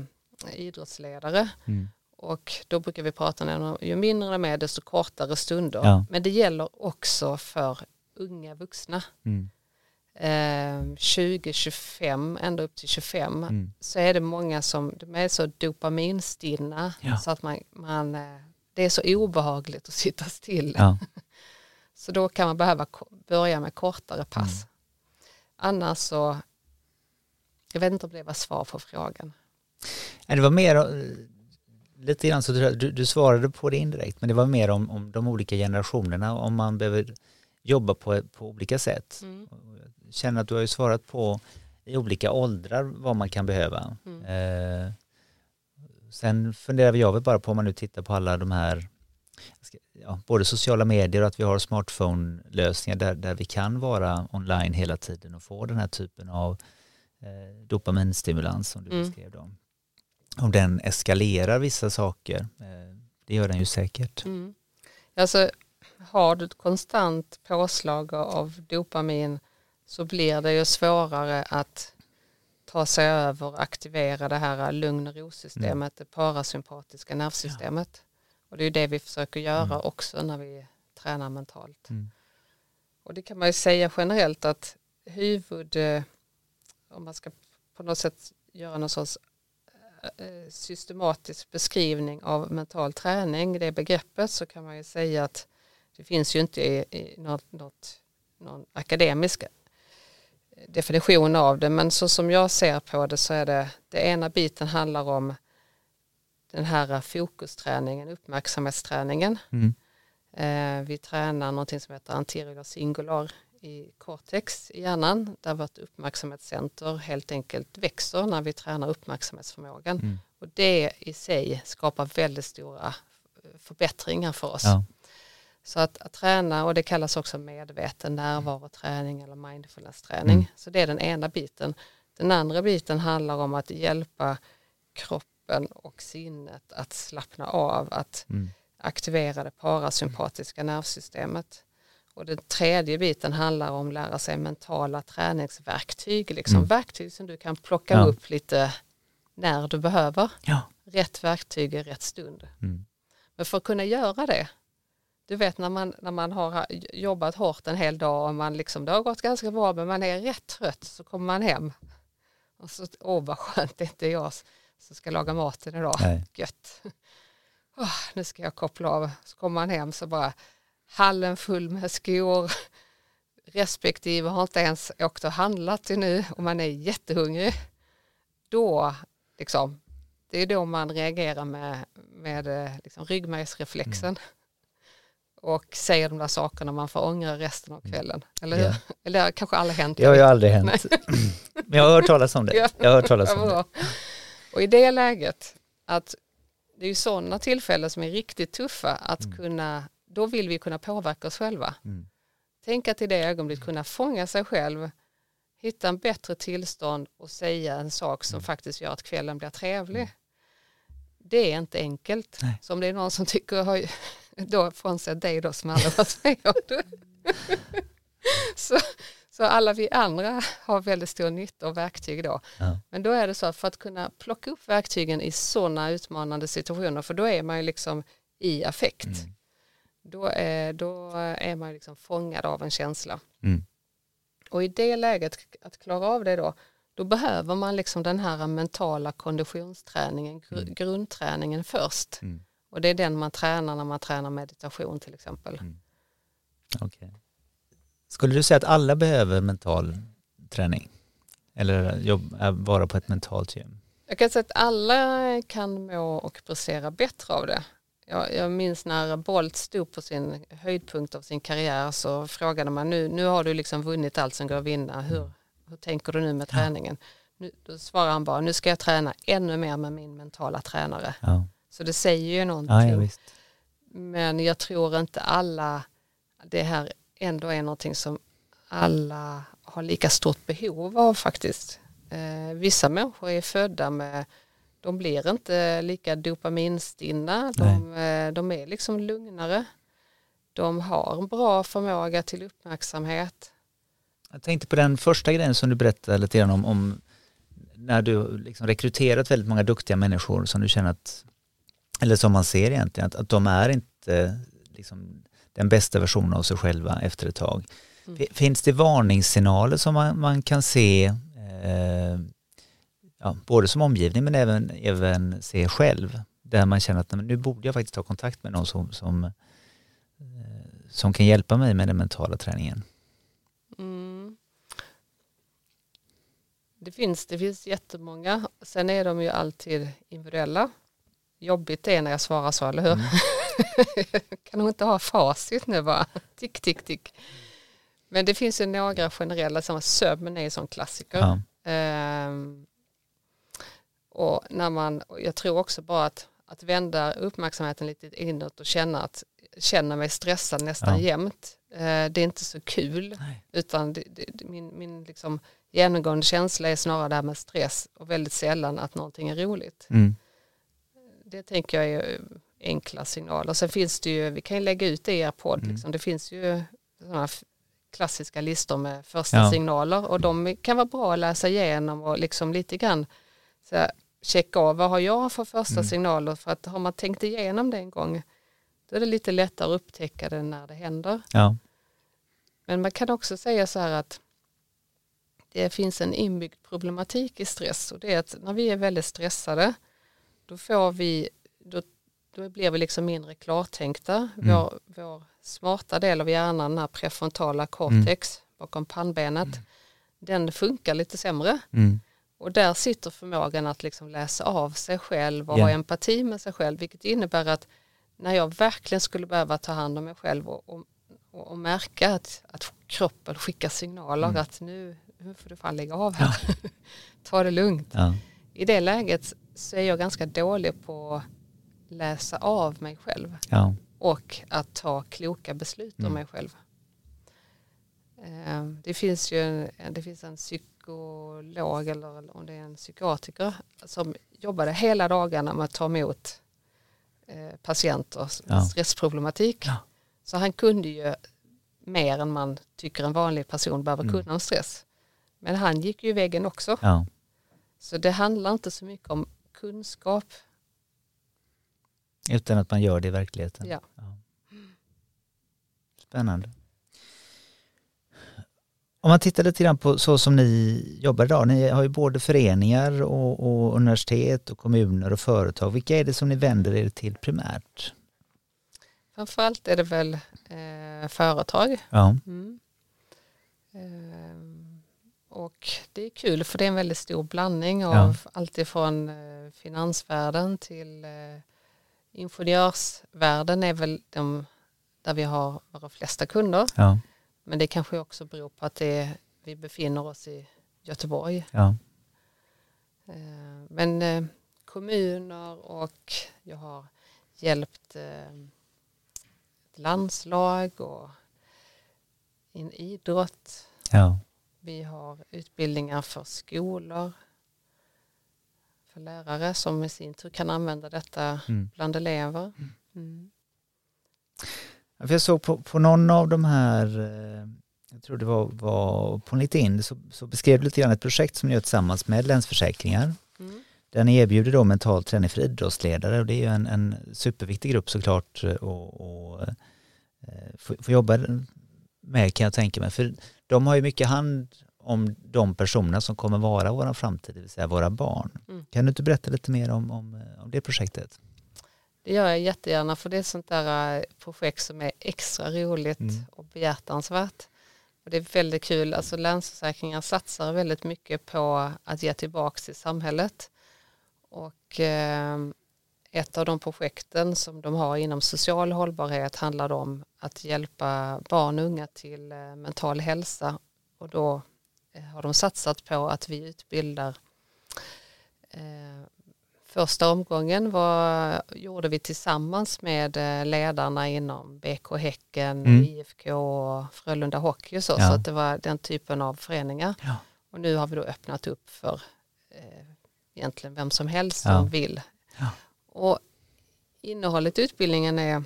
[SPEAKER 2] idrottsledare mm. Och då brukar vi prata om ju mindre de är desto kortare stunder. Ja. Men det gäller också för unga vuxna. Mm. 20-25, ända upp till 25, mm. så är det många som de är så dopaminstinna ja. så att man, man, eh, det är så obehagligt att sitta still. Ja. så då kan man behöva börja med kortare pass. Mm. Annars så, jag vet inte om det var svar på frågan.
[SPEAKER 1] Det var mer, eh, lite grann så du, du svarade på det indirekt, men det var mer om, om de olika generationerna, om man behöver jobba på, på olika sätt. Mm känner att du har ju svarat på i olika åldrar vad man kan behöva. Mm. Eh, sen funderar jag väl bara på om man nu tittar på alla de här ja, både sociala medier och att vi har smartphone-lösningar där, där vi kan vara online hela tiden och få den här typen av eh, dopaminstimulans som du mm. beskrev då. Om den eskalerar vissa saker, eh, det gör den ju säkert. Mm.
[SPEAKER 2] Alltså, har du ett konstant påslag av dopamin så blir det ju svårare att ta sig över och aktivera det här lugn och ro-systemet, mm. det parasympatiska nervsystemet. Ja. Och det är det vi försöker göra mm. också när vi tränar mentalt. Mm. Och det kan man ju säga generellt att huvud, eh, om man ska på något sätt göra någon sorts systematisk beskrivning av mental träning, det begreppet, så kan man ju säga att det finns ju inte i, i något, något, någon akademisk definition av det men så som jag ser på det så är det, det ena biten handlar om den här fokusträningen, uppmärksamhetsträningen. Mm. Eh, vi tränar någonting som heter anterior singular i cortex i hjärnan där vårt uppmärksamhetscenter helt enkelt växer när vi tränar uppmärksamhetsförmågan. Mm. Och det i sig skapar väldigt stora förbättringar för oss. Ja. Så att, att, träna, och det kallas också medveten närvaroträning eller mindfulness-träning. Mm. Så det är den ena biten. Den andra biten handlar om att hjälpa kroppen och sinnet att slappna av, att mm. aktivera det parasympatiska nervsystemet. Och den tredje biten handlar om att lära sig mentala träningsverktyg, liksom mm. verktyg som du kan plocka ja. upp lite när du behöver. Ja. Rätt verktyg i rätt stund. Mm. Men för att kunna göra det du vet när man, när man har jobbat hårt en hel dag och man liksom, det har gått ganska bra men man är rätt trött så kommer man hem. Och så, åh vad skönt, det är inte jag som ska laga maten idag. Nej. Gött. Oh, nu ska jag koppla av. Så kommer man hem så bara hallen full med skor. Respektive har inte ens åkt och handlat till nu och man är jättehungrig. Då, liksom, det är då man reagerar med, med eh, liksom, ryggmärgsreflexen. Mm och säger de där sakerna man får ångra resten av kvällen. Eller, yeah. eller det har kanske aldrig hänt.
[SPEAKER 1] Det har ju aldrig hänt. Men jag har hört talas om det. Jag har hört talas om det.
[SPEAKER 2] Och i det läget, att det är ju sådana tillfällen som är riktigt tuffa att mm. kunna, då vill vi kunna påverka oss själva. Mm. Tänk att i det ögonblicket kunna fånga sig själv, hitta en bättre tillstånd och säga en sak som mm. faktiskt gör att kvällen blir trevlig. Mm. Det är inte enkelt. Nej. Så om det är någon som tycker då frånsett dig då som aldrig varit med om så, så alla vi andra har väldigt stor nytta av verktyg då. Ja. Men då är det så att för att kunna plocka upp verktygen i sådana utmanande situationer, för då är man ju liksom i affekt. Mm. Då, är, då är man liksom fångad av en känsla. Mm. Och i det läget, att klara av det då, då behöver man liksom den här mentala konditionsträningen, gr mm. grundträningen först. Mm. Och det är den man tränar när man tränar meditation till exempel. Mm.
[SPEAKER 1] Okay. Skulle du säga att alla behöver mental träning? Eller jobb, vara på ett mentalt gym?
[SPEAKER 2] Jag kan säga att alla kan må och prestera bättre av det. Jag, jag minns när Bolt stod på sin höjdpunkt av sin karriär så frågade man nu, nu har du liksom vunnit allt som går att vinna, hur, mm. hur tänker du nu med träningen? Ja. Nu, då svarar han bara, nu ska jag träna ännu mer med min mentala tränare. Ja. Så det säger ju någonting. Ja, ja, Men jag tror inte alla, det här ändå är någonting som alla har lika stort behov av faktiskt. Eh, vissa människor är födda med de blir inte lika dopaminstinna, de, eh, de är liksom lugnare. De har en bra förmåga till uppmärksamhet.
[SPEAKER 1] Jag tänkte på den första grejen som du berättade lite grann om, om när du liksom rekryterat väldigt många duktiga människor som du känner att, eller som man ser egentligen, att, att de är inte liksom, den bästa versionen av sig själva efter ett tag. Mm. Finns det varningssignaler som man, man kan se, eh, ja, både som omgivning men även, även se själv, där man känner att nu borde jag faktiskt ta kontakt med någon som, som, eh, som kan hjälpa mig med den mentala träningen?
[SPEAKER 2] Mm. Det, finns, det finns jättemånga, sen är de ju alltid individuella. Jobbigt är när jag svarar så, eller hur? Mm. kan nog inte ha facit nu bara, tick, tick, tick. Men det finns ju några generella, som sömn är en sån klassiker. Ja. Ehm, och när man, jag tror också bara att, att vända uppmärksamheten lite inåt och känna att känna mig stressad nästan ja. jämt. Ehm, det är inte så kul, Nej. utan det, det, min, min liksom genomgående känsla är snarare det här med stress och väldigt sällan att någonting är roligt. Mm. Det tänker jag är enkla signaler. Sen finns det ju, vi kan ju lägga ut det i er podd, mm. liksom. det finns ju sådana klassiska listor med första ja. signaler och de kan vara bra att läsa igenom och liksom lite grann så här, checka av vad har jag för första mm. signaler för att har man tänkt igenom det en gång då är det lite lättare att upptäcka det när det händer. Ja. Men man kan också säga så här att det finns en inbyggd problematik i stress och det är att när vi är väldigt stressade då får vi, då, då blir vi liksom mindre klartänkta. Mm. Vår, vår smarta del av hjärnan, den här prefrontala cortex mm. bakom pannbenet, mm. den funkar lite sämre. Mm. Och där sitter förmågan att liksom läsa av sig själv och yeah. ha empati med sig själv, vilket innebär att när jag verkligen skulle behöva ta hand om mig själv och, och, och märka att, att kroppen skickar signaler mm. att nu, nu får du fan lägga av här, ja. ta det lugnt. Ja. I det läget så är jag ganska dålig på att läsa av mig själv. Ja och att ta kloka beslut mm. om mig själv. Ehm, det finns ju en, det finns en psykolog eller om det är en psykiatriker som jobbade hela dagarna med att ta emot eh, patienters ja. stressproblematik. Ja. Så han kunde ju mer än man tycker en vanlig person behöver mm. kunna om stress. Men han gick ju i väggen också. Ja. Så det handlar inte så mycket om kunskap
[SPEAKER 1] utan att man gör det i verkligheten. Ja. ja. Spännande. Om man tittar lite grann på så som ni jobbar idag, ni har ju både föreningar och, och, universitet och kommuner och företag. Vilka är det som ni vänder er till primärt?
[SPEAKER 2] Framförallt är det väl eh, företag. Ja. Mm. Eh, och det är kul för det är en väldigt stor blandning av ja. allt ifrån eh, finansvärlden till eh, ingenjörsvärlden är väl de där vi har våra flesta kunder. Ja. Men det kanske också beror på att det, vi befinner oss i Göteborg. Ja. Eh, men eh, kommuner och jag har hjälpt eh, landslag och in idrott. Ja. Vi har utbildningar för skolor för lärare som i sin tur kan använda detta mm. bland elever. Mm. Mm.
[SPEAKER 1] jag såg på, på någon av de här, eh, jag tror det var, var på LinkedIn, så, så beskrev du lite grann ett projekt som ni gör tillsammans med Länsförsäkringar. Mm. Ni erbjuder då mental träning för idrottsledare och det är ju en, en superviktig grupp såklart att eh, få, få jobba med kan jag tänka mig. För de har ju mycket hand om de personerna som kommer vara vår framtid, det vill säga våra barn. Mm. Kan du inte berätta lite mer om, om, eh, om det projektet?
[SPEAKER 2] Det gör jag jättegärna för det är ett sånt där eh, projekt som är extra roligt mm. och behjärtansvärt. Och det är väldigt kul, alltså Länsförsäkringar satsar väldigt mycket på att ge tillbaka till samhället. Och eh, ett av de projekten som de har inom social hållbarhet handlar om att hjälpa barn och unga till eh, mental hälsa och då har de satsat på att vi utbildar eh, Första omgången var, gjorde vi tillsammans med eh, ledarna inom BK Häcken, mm. IFK och Frölunda Hockey. Så, ja. så att det var den typen av föreningar. Ja. Och nu har vi då öppnat upp för eh, egentligen vem som helst
[SPEAKER 1] Ja.
[SPEAKER 2] som vill. Och innehållet i utbildningen är,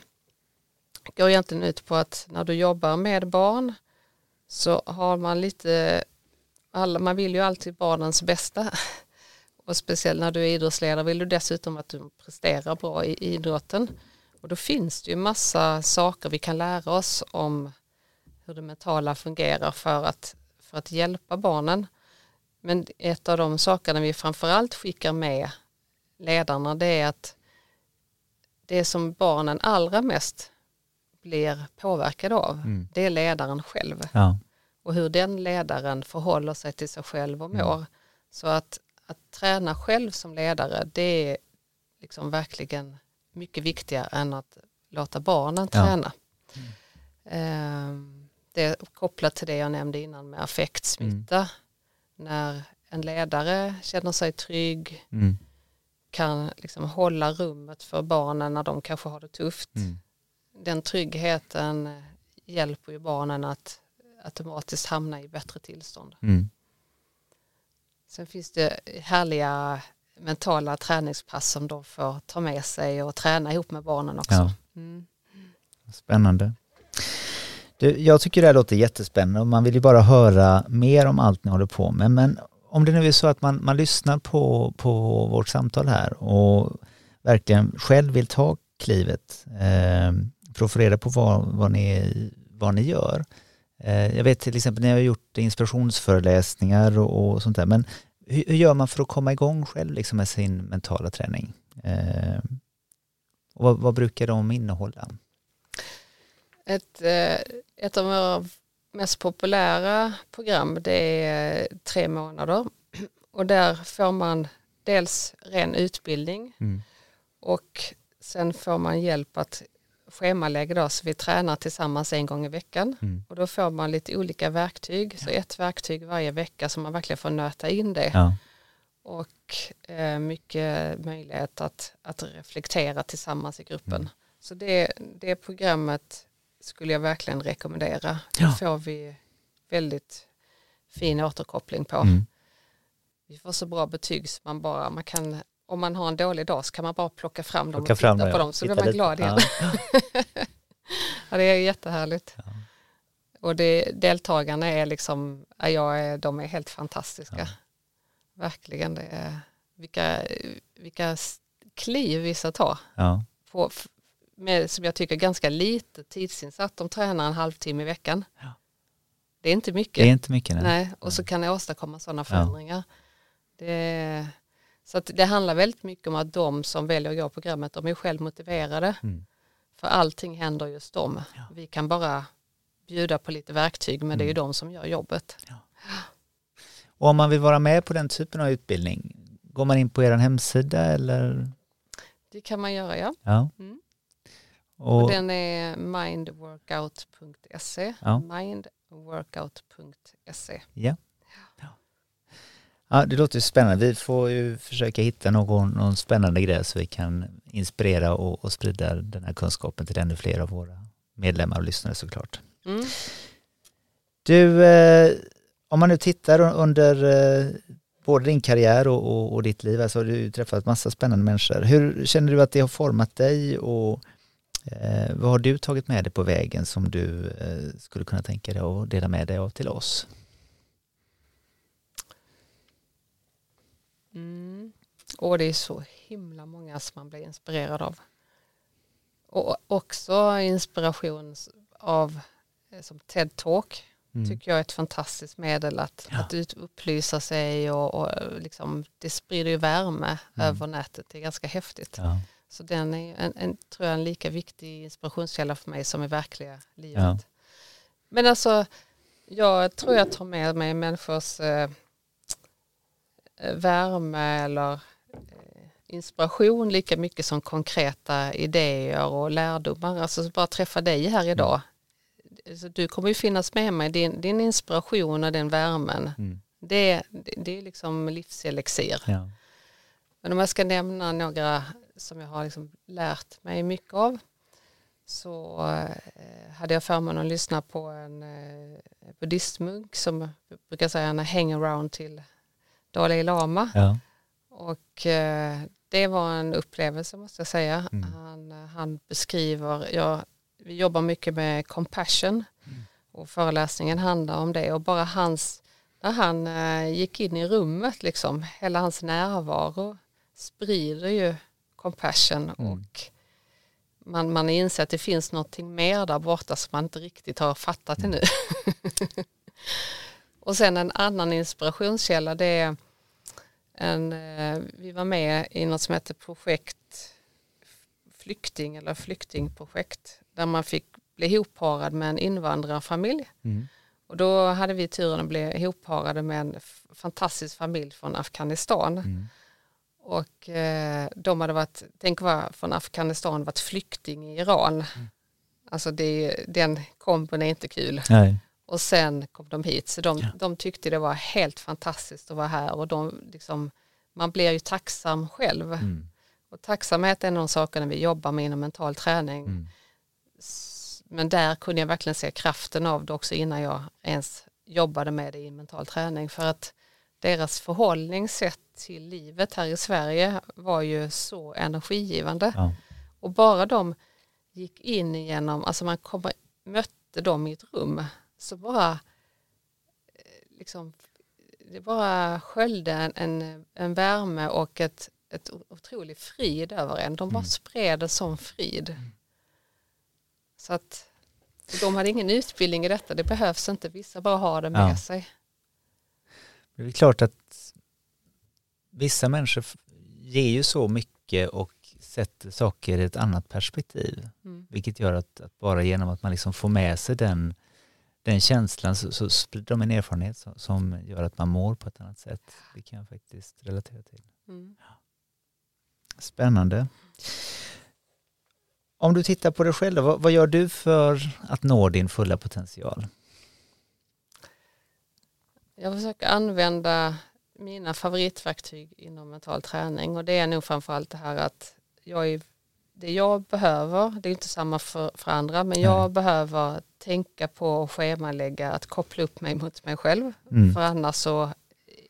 [SPEAKER 2] går egentligen ut på att när du jobbar med barn så har man lite, alla, man vill ju alltid barnens bästa. Och speciellt när du är idrottsledare vill du dessutom att du presterar bra i idrotten. Och då finns det ju massa saker vi kan lära oss om hur det mentala fungerar för att, för att hjälpa barnen. Men ett av de sakerna vi framförallt skickar med ledarna det är att det som barnen allra mest blir påverkade av
[SPEAKER 1] Mm.
[SPEAKER 2] det är ledaren själv
[SPEAKER 1] Ja.
[SPEAKER 2] och hur den ledaren förhåller sig till sig själv och mår. Så att, att träna själv som ledare det är liksom verkligen mycket viktigare än att låta barnen
[SPEAKER 1] Ja.
[SPEAKER 2] träna. Ehm, Det är kopplat till det jag nämnde innan med affektsmitta. När en ledare känner sig trygg,
[SPEAKER 1] Mm.
[SPEAKER 2] kan liksom hålla rummet för barnen när de kanske har det tufft.
[SPEAKER 1] Mm.
[SPEAKER 2] Den tryggheten hjälper ju barnen att automatiskt hamna i bättre tillstånd.
[SPEAKER 1] Mm.
[SPEAKER 2] Sen finns det härliga mentala träningspass som de får ta med sig och träna ihop med barnen också.
[SPEAKER 1] Ja.
[SPEAKER 2] Mm.
[SPEAKER 1] Spännande. Du, jag tycker det här låter jättespännande och man vill ju bara höra mer om allt ni håller på med. Men om det nu är så att man, man lyssnar på, på vårt samtal här och verkligen själv vill ta klivet eh, för att få reda på vad, vad, ni, vad ni gör. Eh, jag vet till exempel när jag har gjort inspirationsföreläsningar och, och sånt där. Men hur, hur gör man för att komma igång själv liksom med sin mentala träning? Eh, och vad, vad brukar de innehålla?
[SPEAKER 2] Ett, eh, ett av våra mest populära program det är tre månader och där får man dels ren utbildning
[SPEAKER 1] Mm.
[SPEAKER 2] och sen får man hjälp att schemalägga då, så vi tränar tillsammans en gång i veckan
[SPEAKER 1] Mm.
[SPEAKER 2] och då får man lite olika verktyg, så ett verktyg varje vecka så man verkligen får nöta in det
[SPEAKER 1] Ja.
[SPEAKER 2] och eh, mycket möjlighet att, att reflektera tillsammans i gruppen.
[SPEAKER 1] Mm.
[SPEAKER 2] Så det, det programmet skulle jag verkligen rekommendera.
[SPEAKER 1] Ja.
[SPEAKER 2] Det får vi väldigt fin återkoppling på.
[SPEAKER 1] Mm.
[SPEAKER 2] Vi får så bra betyg så man bara, man kan, om man har en dålig dag så kan man bara plocka fram dem
[SPEAKER 1] Plocka
[SPEAKER 2] och titta
[SPEAKER 1] fram
[SPEAKER 2] på
[SPEAKER 1] ja.
[SPEAKER 2] dem så
[SPEAKER 1] Titta
[SPEAKER 2] blir man
[SPEAKER 1] lite.
[SPEAKER 2] glad igen.
[SPEAKER 1] Ja.
[SPEAKER 2] Ja, det är jättehärligt.
[SPEAKER 1] Ja.
[SPEAKER 2] Och det, deltagarna är liksom, ja, jag är, de är helt fantastiska. Verkligen, det är, vilka, vilka kliv vissa tar. På, med, som jag tycker ganska lite tidsinsatt. De tränar en halvtimme i veckan. Det är inte mycket.
[SPEAKER 1] Det är inte mycket. Nej.
[SPEAKER 2] Nej, och så kan jag åstadkomma sådana förändringar. Det, så att det handlar väldigt mycket om att de som väljer att gå programmet, de är själv motiverade.
[SPEAKER 1] Mm.
[SPEAKER 2] För allting händer just dem.
[SPEAKER 1] Ja.
[SPEAKER 2] Vi kan bara bjuda på lite verktyg men det är ju
[SPEAKER 1] Mm.
[SPEAKER 2] de som gör jobbet.
[SPEAKER 1] Och om man vill vara med på den typen av utbildning, går man in på er hemsida eller?
[SPEAKER 2] Det kan man göra ja.
[SPEAKER 1] Ja.
[SPEAKER 2] Mm.
[SPEAKER 1] Och,
[SPEAKER 2] Och den är mindworkout.se.
[SPEAKER 1] Ja.
[SPEAKER 2] Mindworkout.se.
[SPEAKER 1] ja. Ja, det låter spännande. Vi får ju försöka hitta någon, någon spännande grej så vi kan inspirera och, och sprida den här kunskapen till ännu fler av våra medlemmar och lyssnare såklart.
[SPEAKER 2] Mm.
[SPEAKER 1] Du, eh, om man nu tittar under eh, både din karriär och, och, och ditt liv, alltså har du träffat massa spännande människor. Hur känner du att det har format dig och eh, vad har du tagit med dig på vägen som du eh, skulle kunna tänka dig att dela med dig av till oss?
[SPEAKER 2] Mm. Och det är så himla många som man blir inspirerad av. Och också inspiration av eh, som TED Talk
[SPEAKER 1] Mm.
[SPEAKER 2] tycker jag är ett fantastiskt medel att,
[SPEAKER 1] Ja.
[SPEAKER 2] att upplysa sig och, och liksom, det sprider ju värme
[SPEAKER 1] Mm.
[SPEAKER 2] över nätet. Det är ganska häftigt.
[SPEAKER 1] Ja.
[SPEAKER 2] Så den är en, en, tror jag en lika viktig inspirationskälla för mig som i verkliga livet.
[SPEAKER 1] Ja.
[SPEAKER 2] Men alltså, jag tror jag tar med mig människors eh, eh, värme eller eh, inspiration lika mycket som konkreta idéer och lärdomar. Alltså bara träffa dig här idag. Så du kommer ju finnas med mig, din, din inspiration och den värmen.
[SPEAKER 1] Mm.
[SPEAKER 2] Det, det, det är liksom livselixir.
[SPEAKER 1] Ja.
[SPEAKER 2] Men om jag ska nämna några som jag har liksom lärt mig mycket av så eh, hade jag förmånen att lyssna på en eh, buddhistmunk som brukar säga en hangaround till Dalai Lama
[SPEAKER 1] Ja.
[SPEAKER 2] Och eh, det var en upplevelse måste jag säga.
[SPEAKER 1] Mm.
[SPEAKER 2] Han, han beskriver, jag, vi jobbar mycket med compassion och föreläsningen handlar om det och bara hans, när han eh, gick in i rummet liksom, hela hans närvaro sprider ju compassion
[SPEAKER 1] Mm.
[SPEAKER 2] och man, man inser att det finns någonting mer där borta som man inte riktigt har fattat ännu. och sen en annan inspirationskälla det är en, eh, vi var med i något som heter projekt flykting eller flyktingprojekt där man fick bli ihopparad med en invandrarfamilj.
[SPEAKER 1] Mm.
[SPEAKER 2] Och då hade vi turen att bli ihopparade med en fantastisk familj från Afghanistan.
[SPEAKER 1] Mm.
[SPEAKER 2] Och eh, de hade varit, tänk vad från Afghanistan varit flykting i Iran. Alltså det, den kombon är inte kul.
[SPEAKER 1] Nej.
[SPEAKER 2] Och sen kom de hit. Så de,
[SPEAKER 1] Ja.
[SPEAKER 2] de tyckte det var helt fantastiskt att vara här. Och de, liksom, man blir ju tacksam själv.
[SPEAKER 1] Mm.
[SPEAKER 2] Och tacksamhet är en av de sakerna vi jobbar med inom mental träning.
[SPEAKER 1] Mm.
[SPEAKER 2] Men där kunde jag verkligen se kraften av det också innan jag ens jobbade med det i mental träning. För att deras förhållningssätt till livet här i Sverige var ju så energigivande.
[SPEAKER 1] Ja.
[SPEAKER 2] Och bara de gick in igenom, alltså man kom, mötte dem i ett rum så bara eh, liksom, det bara sköljde en, en, värme och ett, ett otrolig frid över en. De bara
[SPEAKER 1] Mm.
[SPEAKER 2] spred en sån frid. Så att de hade ingen utbildning i detta, det behövs inte, vissa bara har det med
[SPEAKER 1] Ja.
[SPEAKER 2] sig.
[SPEAKER 1] Det är klart att vissa människor ger ju så mycket och sätter saker i ett annat perspektiv.
[SPEAKER 2] Mm.
[SPEAKER 1] Vilket gör att, att bara genom att man liksom får med sig den, den känslan så, så sprider de en erfarenhet som, som gör att man mår på ett annat sätt. Det kan jag faktiskt relatera till.
[SPEAKER 2] Mm.
[SPEAKER 1] Spännande. Om du tittar på dig själv, då, vad, vad gör du för att nå din fulla potential?
[SPEAKER 2] Jag försöker använda mina favoritverktyg inom mental träning och det är nog framförallt det här att jag är, det jag behöver, det är inte samma för, för andra, men jag
[SPEAKER 1] Nej.
[SPEAKER 2] behöver tänka på och schemalägga att koppla upp mig mot mig själv.
[SPEAKER 1] Mm.
[SPEAKER 2] För annars så,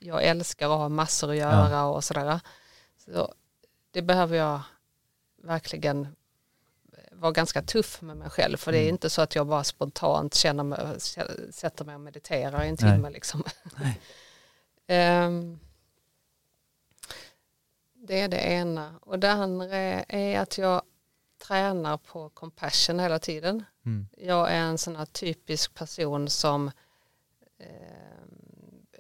[SPEAKER 2] jag älskar att ha massor att göra och sådär. Så det behöver jag verkligen vara ganska tuff med mig själv. För det är
[SPEAKER 1] Mm.
[SPEAKER 2] inte så att jag bara spontant känner mig, sätter mig och mediterar i en
[SPEAKER 1] Nej.
[SPEAKER 2] timme. Liksom.
[SPEAKER 1] Nej.
[SPEAKER 2] Ehm, det är det ena. Och det andra är att jag tränar på compassion hela tiden.
[SPEAKER 1] Mm.
[SPEAKER 2] Jag är en sån här typisk person som eh,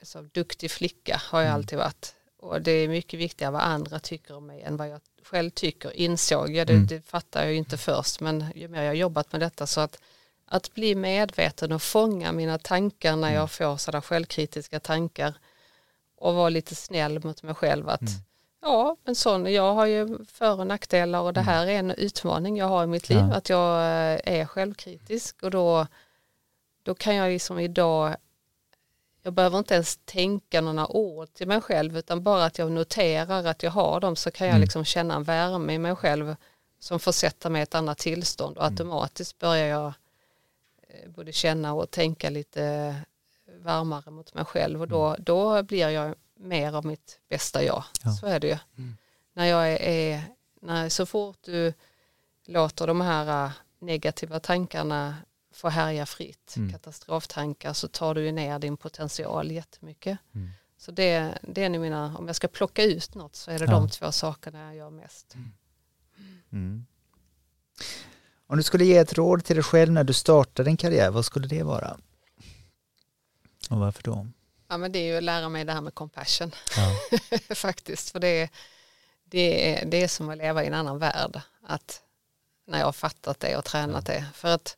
[SPEAKER 2] så duktig flicka har jag
[SPEAKER 1] Mm.
[SPEAKER 2] alltid varit. Och det är mycket viktigare vad andra tycker om mig än vad jag själv tycker, insåg jag. Det,
[SPEAKER 1] Mm.
[SPEAKER 2] det fattar jag ju inte först, men ju mer jag har jobbat med detta så att att bli medveten och fånga mina tankar när
[SPEAKER 1] Mm.
[SPEAKER 2] jag får sådana självkritiska tankar och vara lite snäll mot mig själv att
[SPEAKER 1] Mm.
[SPEAKER 2] Ja, men sån, jag har ju för och nackdelar och det här är en utmaning jag har i mitt liv,
[SPEAKER 1] Ja.
[SPEAKER 2] att jag eh, är självkritisk och då, då kan jag liksom idag jag behöver inte ens tänka några ord till mig själv utan bara att jag noterar att jag har dem så kan jag
[SPEAKER 1] Mm.
[SPEAKER 2] liksom känna en värme i mig själv som får sätta mig i ett annat tillstånd och
[SPEAKER 1] Mm.
[SPEAKER 2] automatiskt börjar jag eh, både känna och tänka lite varmare mot mig själv och då, då blir jag mer av mitt bästa jag.
[SPEAKER 1] Mm. Ja.
[SPEAKER 2] Så är det ju.
[SPEAKER 3] Mm.
[SPEAKER 2] När jag är, är när, så fort du låter de här äh, negativa tankarna få härja fritt,
[SPEAKER 1] Mm.
[SPEAKER 2] katastroftankar, så tar du ju ner din potential jättemycket.
[SPEAKER 1] Mm.
[SPEAKER 2] Så det, det är nu mina, om jag ska plocka ut något så är det
[SPEAKER 1] Ja.
[SPEAKER 2] de två sakerna jag gör mest.
[SPEAKER 1] Mm. Om du skulle ge ett råd till dig själv när du startade din karriär, vad skulle det vara? Och varför då?
[SPEAKER 2] Ja men det är ju att lära mig det här med compassion
[SPEAKER 1] Ja.
[SPEAKER 2] faktiskt. För det är, det, är, det är som att leva i en annan värld. Att när jag har fattat det och tränat det. För att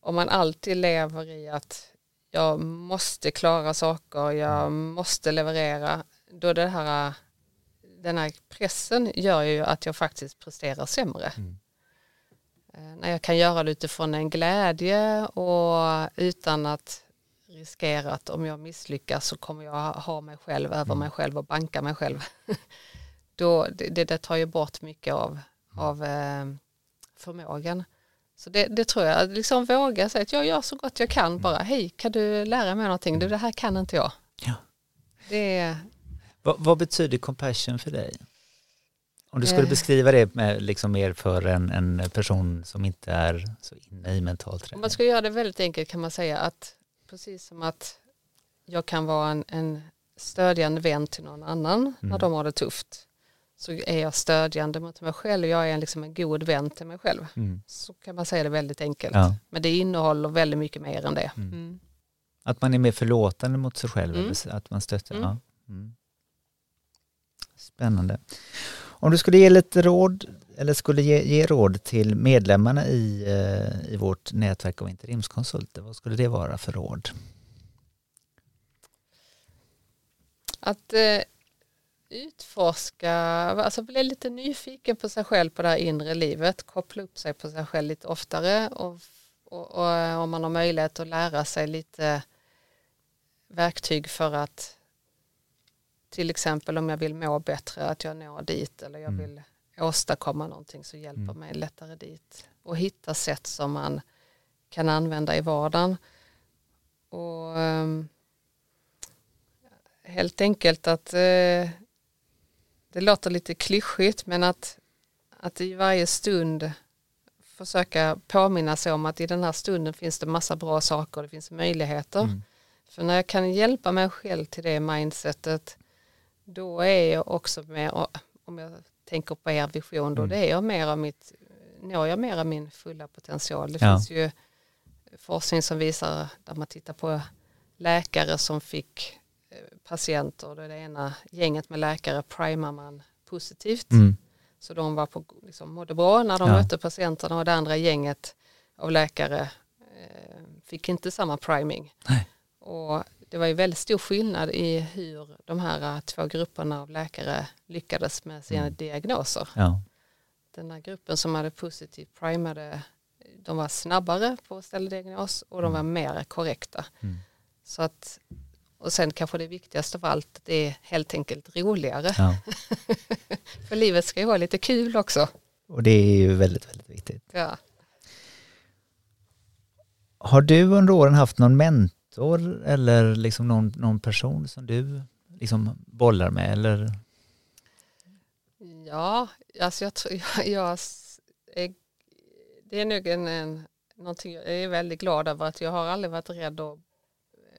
[SPEAKER 2] om man alltid lever i att jag måste klara saker, jag måste leverera, då det här, den här pressen gör ju att jag faktiskt presterar sämre.
[SPEAKER 1] Mm.
[SPEAKER 2] Eh, När jag kan göra det utifrån en glädje och utan att riskera att om jag misslyckas så kommer jag ha mig själv över
[SPEAKER 1] Mm.
[SPEAKER 2] mig själv och banka mig själv. Då, det, det, tar ju bort mycket av, av eh, förmågan. Så det, det tror jag, liksom våga säga att jag gör så gott jag kan bara. Hej, kan du lära mig någonting? Du, det här kan inte jag.
[SPEAKER 1] Ja.
[SPEAKER 2] Det
[SPEAKER 1] Vad, vad betyder compassion för dig? Om du skulle
[SPEAKER 2] Eh.
[SPEAKER 1] beskriva det med liksom mer för en, en person som inte är så inne i mental
[SPEAKER 2] Om
[SPEAKER 1] träning.
[SPEAKER 2] man ska göra det väldigt enkelt kan man säga att precis som att jag kan vara en, en stödjande vän till någon annan när
[SPEAKER 1] Mm.
[SPEAKER 2] de har det tufft så är jag stödjande mot mig själv. Jag är liksom en god vän till mig själv.
[SPEAKER 1] Mm.
[SPEAKER 2] Så kan man säga det väldigt enkelt.
[SPEAKER 1] Ja.
[SPEAKER 2] Men det innehåller väldigt mycket mer än det.
[SPEAKER 1] Mm.
[SPEAKER 2] Mm.
[SPEAKER 1] Att man är mer förlåtande mot sig själv,
[SPEAKER 2] Mm.
[SPEAKER 1] att man stöttar.
[SPEAKER 2] Mm.
[SPEAKER 1] Ja. Mm. Spännande. Om du skulle ge lite råd, eller skulle ge, ge råd till medlemmarna i, eh, i vårt nätverk av interimskonsulter, vad skulle det vara för råd?
[SPEAKER 2] Att eh, utforska, alltså bli lite nyfiken på sig själv på det här inre livet, koppla upp sig på sig själv lite oftare och, och, och eh, om man har möjlighet att lära sig lite verktyg för att till exempel om jag vill må bättre att jag når dit eller jag
[SPEAKER 1] Mm.
[SPEAKER 2] vill åstadkomma någonting så hjälper
[SPEAKER 1] Mm.
[SPEAKER 2] mig lättare dit och hitta sätt som man kan använda i vardagen. Och ehm, helt enkelt att eh, det låter lite klyschigt men att, att i varje stund försöka påminna sig om att i den här stunden finns det massa bra saker det finns möjligheter.
[SPEAKER 1] Mm.
[SPEAKER 2] För när jag kan hjälpa mig själv till det mindsetet då är jag också med, om jag tänker på er vision, då
[SPEAKER 1] Mm.
[SPEAKER 2] det är jag mer av mitt, når jag mer av min fulla potential. Det
[SPEAKER 1] Ja.
[SPEAKER 2] finns ju forskning som visar, där man tittar på läkare som fick eh, patienter, och det ena gänget med läkare primar man positivt.
[SPEAKER 1] Mm.
[SPEAKER 2] Så de var på, liksom, mådde bra när de
[SPEAKER 1] Ja.
[SPEAKER 2] mötte patienterna och det andra gänget av läkare eh, fick inte samma priming.
[SPEAKER 1] Nej.
[SPEAKER 2] Och det var ju väldigt stor skillnad i hur de här eh, två grupperna av läkare lyckades med sina
[SPEAKER 1] Mm.
[SPEAKER 2] diagnoser.
[SPEAKER 1] Ja.
[SPEAKER 2] Den här gruppen som hade positivt primade, de var snabbare på att ställa diagnos och de var mer korrekta.
[SPEAKER 1] Mm.
[SPEAKER 2] Så att, och sen kanske det viktigaste av allt, det är helt enkelt roligare.
[SPEAKER 1] ja.
[SPEAKER 2] För livet ska ju vara lite kul också.
[SPEAKER 1] Och det är ju väldigt, väldigt viktigt.
[SPEAKER 2] Ja.
[SPEAKER 1] Har du under åren haft någon mentor eller liksom någon, någon person som du liksom bollar med eller?
[SPEAKER 2] Ja, alltså jag, tror- jag, jag är, det är nog en, en, någonting jag är väldigt glad över att jag har aldrig varit rädd att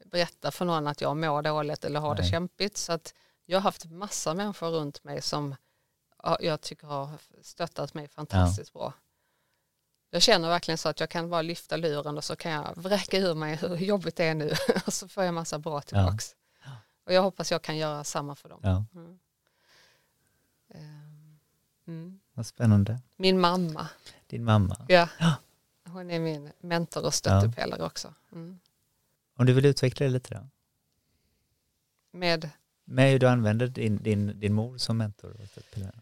[SPEAKER 2] berätta för någon att jag mår dåligt eller har det
[SPEAKER 1] Nej.
[SPEAKER 2] kämpigt. Så att jag har haft massa människor runt mig som ja, jag tycker har stöttat mig fantastiskt bra. Jag känner verkligen så att jag kan bara lyfta luren och så kan jag vräka ur mig hur jobbigt det är nu och så får jag massa bra tillbaks. Och jag hoppas jag kan göra samma för dem.
[SPEAKER 1] Ja,
[SPEAKER 2] Mm. Ehm, Mm.
[SPEAKER 1] vad spännande.
[SPEAKER 2] Min mamma,
[SPEAKER 1] Din mamma.
[SPEAKER 2] ja.
[SPEAKER 1] Ja.
[SPEAKER 2] hon är min mentor och stöttepelare också. Mm.
[SPEAKER 1] Om du vill utveckla det lite då?
[SPEAKER 2] Med,
[SPEAKER 1] Med hur du använder din, din, din mor som mentor? och stöttepelare.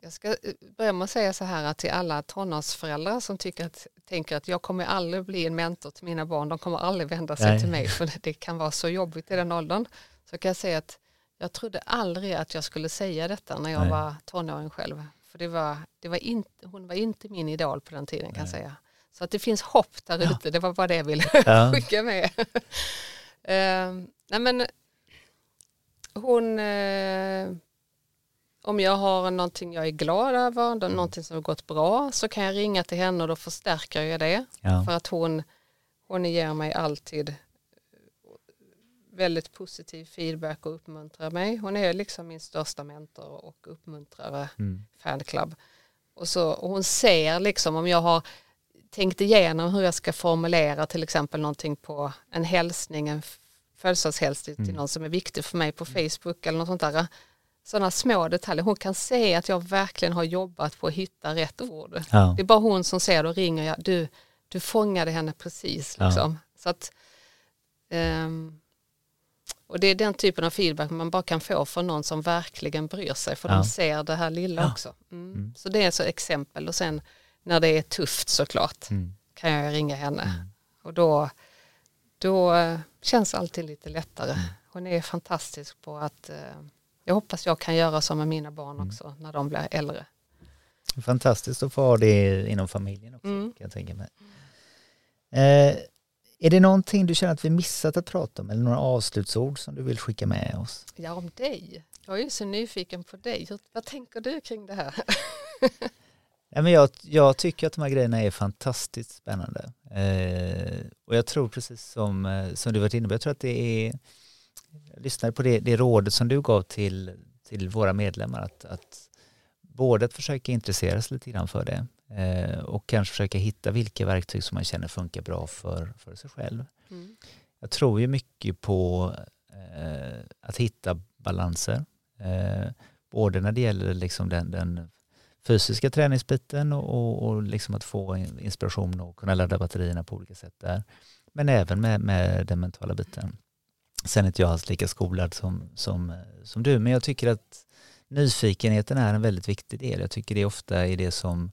[SPEAKER 2] Jag ska eh, börja med att säga så här att till alla tonårsföräldrar som tycker att, tänker att jag kommer aldrig bli en mentor till mina barn, de kommer aldrig vända sig
[SPEAKER 1] Nej.
[SPEAKER 2] till mig för det kan vara så jobbigt i den åldern. Så kan jag säga att jag trodde aldrig att jag skulle säga detta när jag
[SPEAKER 1] Nej.
[SPEAKER 2] var tonåring själv. För det var, det var inte, hon var inte min idol på den tiden kan jag
[SPEAKER 1] Nej.
[SPEAKER 2] säga. Så att det finns hopp där
[SPEAKER 1] Ja.
[SPEAKER 2] ute, det var bara det jag ville
[SPEAKER 1] Ja.
[SPEAKER 2] skicka med. Ehm, nej men hon, eh, om jag har någonting jag är glad över, då- någonting som har gått bra, så kan jag ringa till henne och då förstärker jag det.
[SPEAKER 1] Ja.
[SPEAKER 2] För att hon, hon ger mig alltid väldigt positiv feedback och uppmuntrar mig. Hon är liksom min största mentor och uppmuntrare
[SPEAKER 1] Mm.
[SPEAKER 2] fanclub. Och, så, och hon ser liksom om jag har tänkt igenom hur jag ska formulera till exempel någonting på en hälsning, en födelsedagshälsning till
[SPEAKER 1] Mm.
[SPEAKER 2] någon som är viktig för mig på Facebook eller något sånt där. Sådana små detaljer. Hon kan se att jag verkligen har jobbat på att hitta rätt ord.
[SPEAKER 1] Ja.
[SPEAKER 2] Det är bara hon som ser och ringer jag. Du, du fångade henne precis.
[SPEAKER 1] Ja.
[SPEAKER 2] Liksom. Så att, ehm, och det är den typen av feedback man bara kan få från någon som verkligen bryr sig. För
[SPEAKER 1] Ja.
[SPEAKER 2] de ser det här lilla
[SPEAKER 1] Ja.
[SPEAKER 2] också. Mm.
[SPEAKER 1] Mm.
[SPEAKER 2] Så det är så exempel. Och sen när det är tufft såklart
[SPEAKER 1] Mm.
[SPEAKER 2] kan jag ringa henne.
[SPEAKER 1] Mm.
[SPEAKER 2] Och då, då eh, känns alltid lite lättare.
[SPEAKER 1] Mm.
[SPEAKER 2] Hon är fantastisk på att eh, jag hoppas jag kan göra så med mina barn
[SPEAKER 1] Mm.
[SPEAKER 2] också när de blir äldre.
[SPEAKER 1] Fantastiskt att få ha det inom familjen också
[SPEAKER 2] Mm.
[SPEAKER 1] kan jag tänka mig. Eh, Är det någonting du känner att vi missat att prata om eller några avslutsord som du vill skicka med oss?
[SPEAKER 2] Ja, om dig. Jag är så nyfiken på dig. Vad tänker du kring det här?
[SPEAKER 1] Ja, men jag, jag tycker att de här grejerna är fantastiskt spännande. Eh, och jag tror precis som, eh, som du varit inne på, jag tror att det är, jag lyssnade på det, det rådet som du gav till, till våra medlemmar, att, att både att försöka intressera sig lite grann för det eh, och kanske försöka hitta vilka verktyg som man känner funkar bra för, för sig själv. Mm. Jag tror ju mycket på eh, att hitta balanser, eh, både när det gäller liksom den, den fysiska träningsbiten och, och, och liksom att få inspiration och kunna ladda batterierna på olika sätt där. Men även med, med den mentala biten. Sen är inte jag alls lika skolad som, som, som du, men jag tycker att nyfikenheten är en väldigt viktig del. Jag tycker det ofta är det som,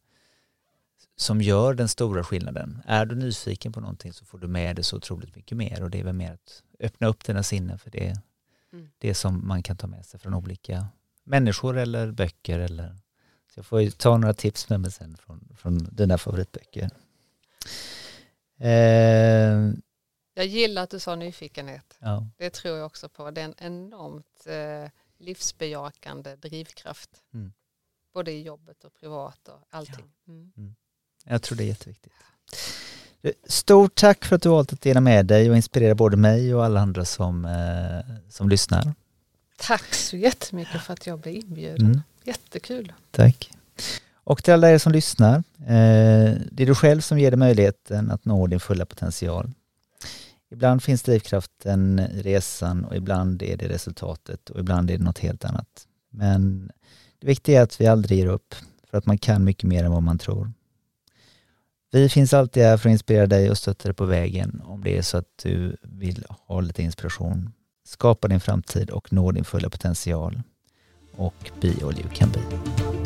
[SPEAKER 1] som gör den stora skillnaden. Är du nyfiken på någonting så får du med det så otroligt mycket mer och det är väl mer att öppna upp dina sinnen för det, mm. det som man kan ta med sig från olika människor eller böcker eller jag får ju ta några tips med mig sen från, från dina favoritböcker.
[SPEAKER 2] Eh, jag gillar att du sa nyfikenhet. Ja. Det tror jag också på. Det är en enormt eh, livsbejakande drivkraft. Mm. Både i jobbet och privat och allting. Ja. Mm.
[SPEAKER 1] Mm. Jag tror det är jätteviktigt. Stort tack för att du valt att dela med dig och inspirera både mig och alla andra som, eh, som lyssnar.
[SPEAKER 2] Tack så jättemycket för att jag blev inbjuden. Mm. Jättekul.
[SPEAKER 1] Tack. Och till alla er som lyssnar, eh, det är du själv som ger dig möjligheten att nå din fulla potential. Ibland finns drivkraften i resan och ibland är det resultatet och ibland är det något helt annat. Men det viktiga är att vi aldrig ger upp, för att man kan mycket mer än vad man tror. Vi finns alltid här för att inspirera dig och stötta dig på vägen om det är så att du vill ha lite inspiration. Skapa din framtid och nå din fulla potential och be all you can be.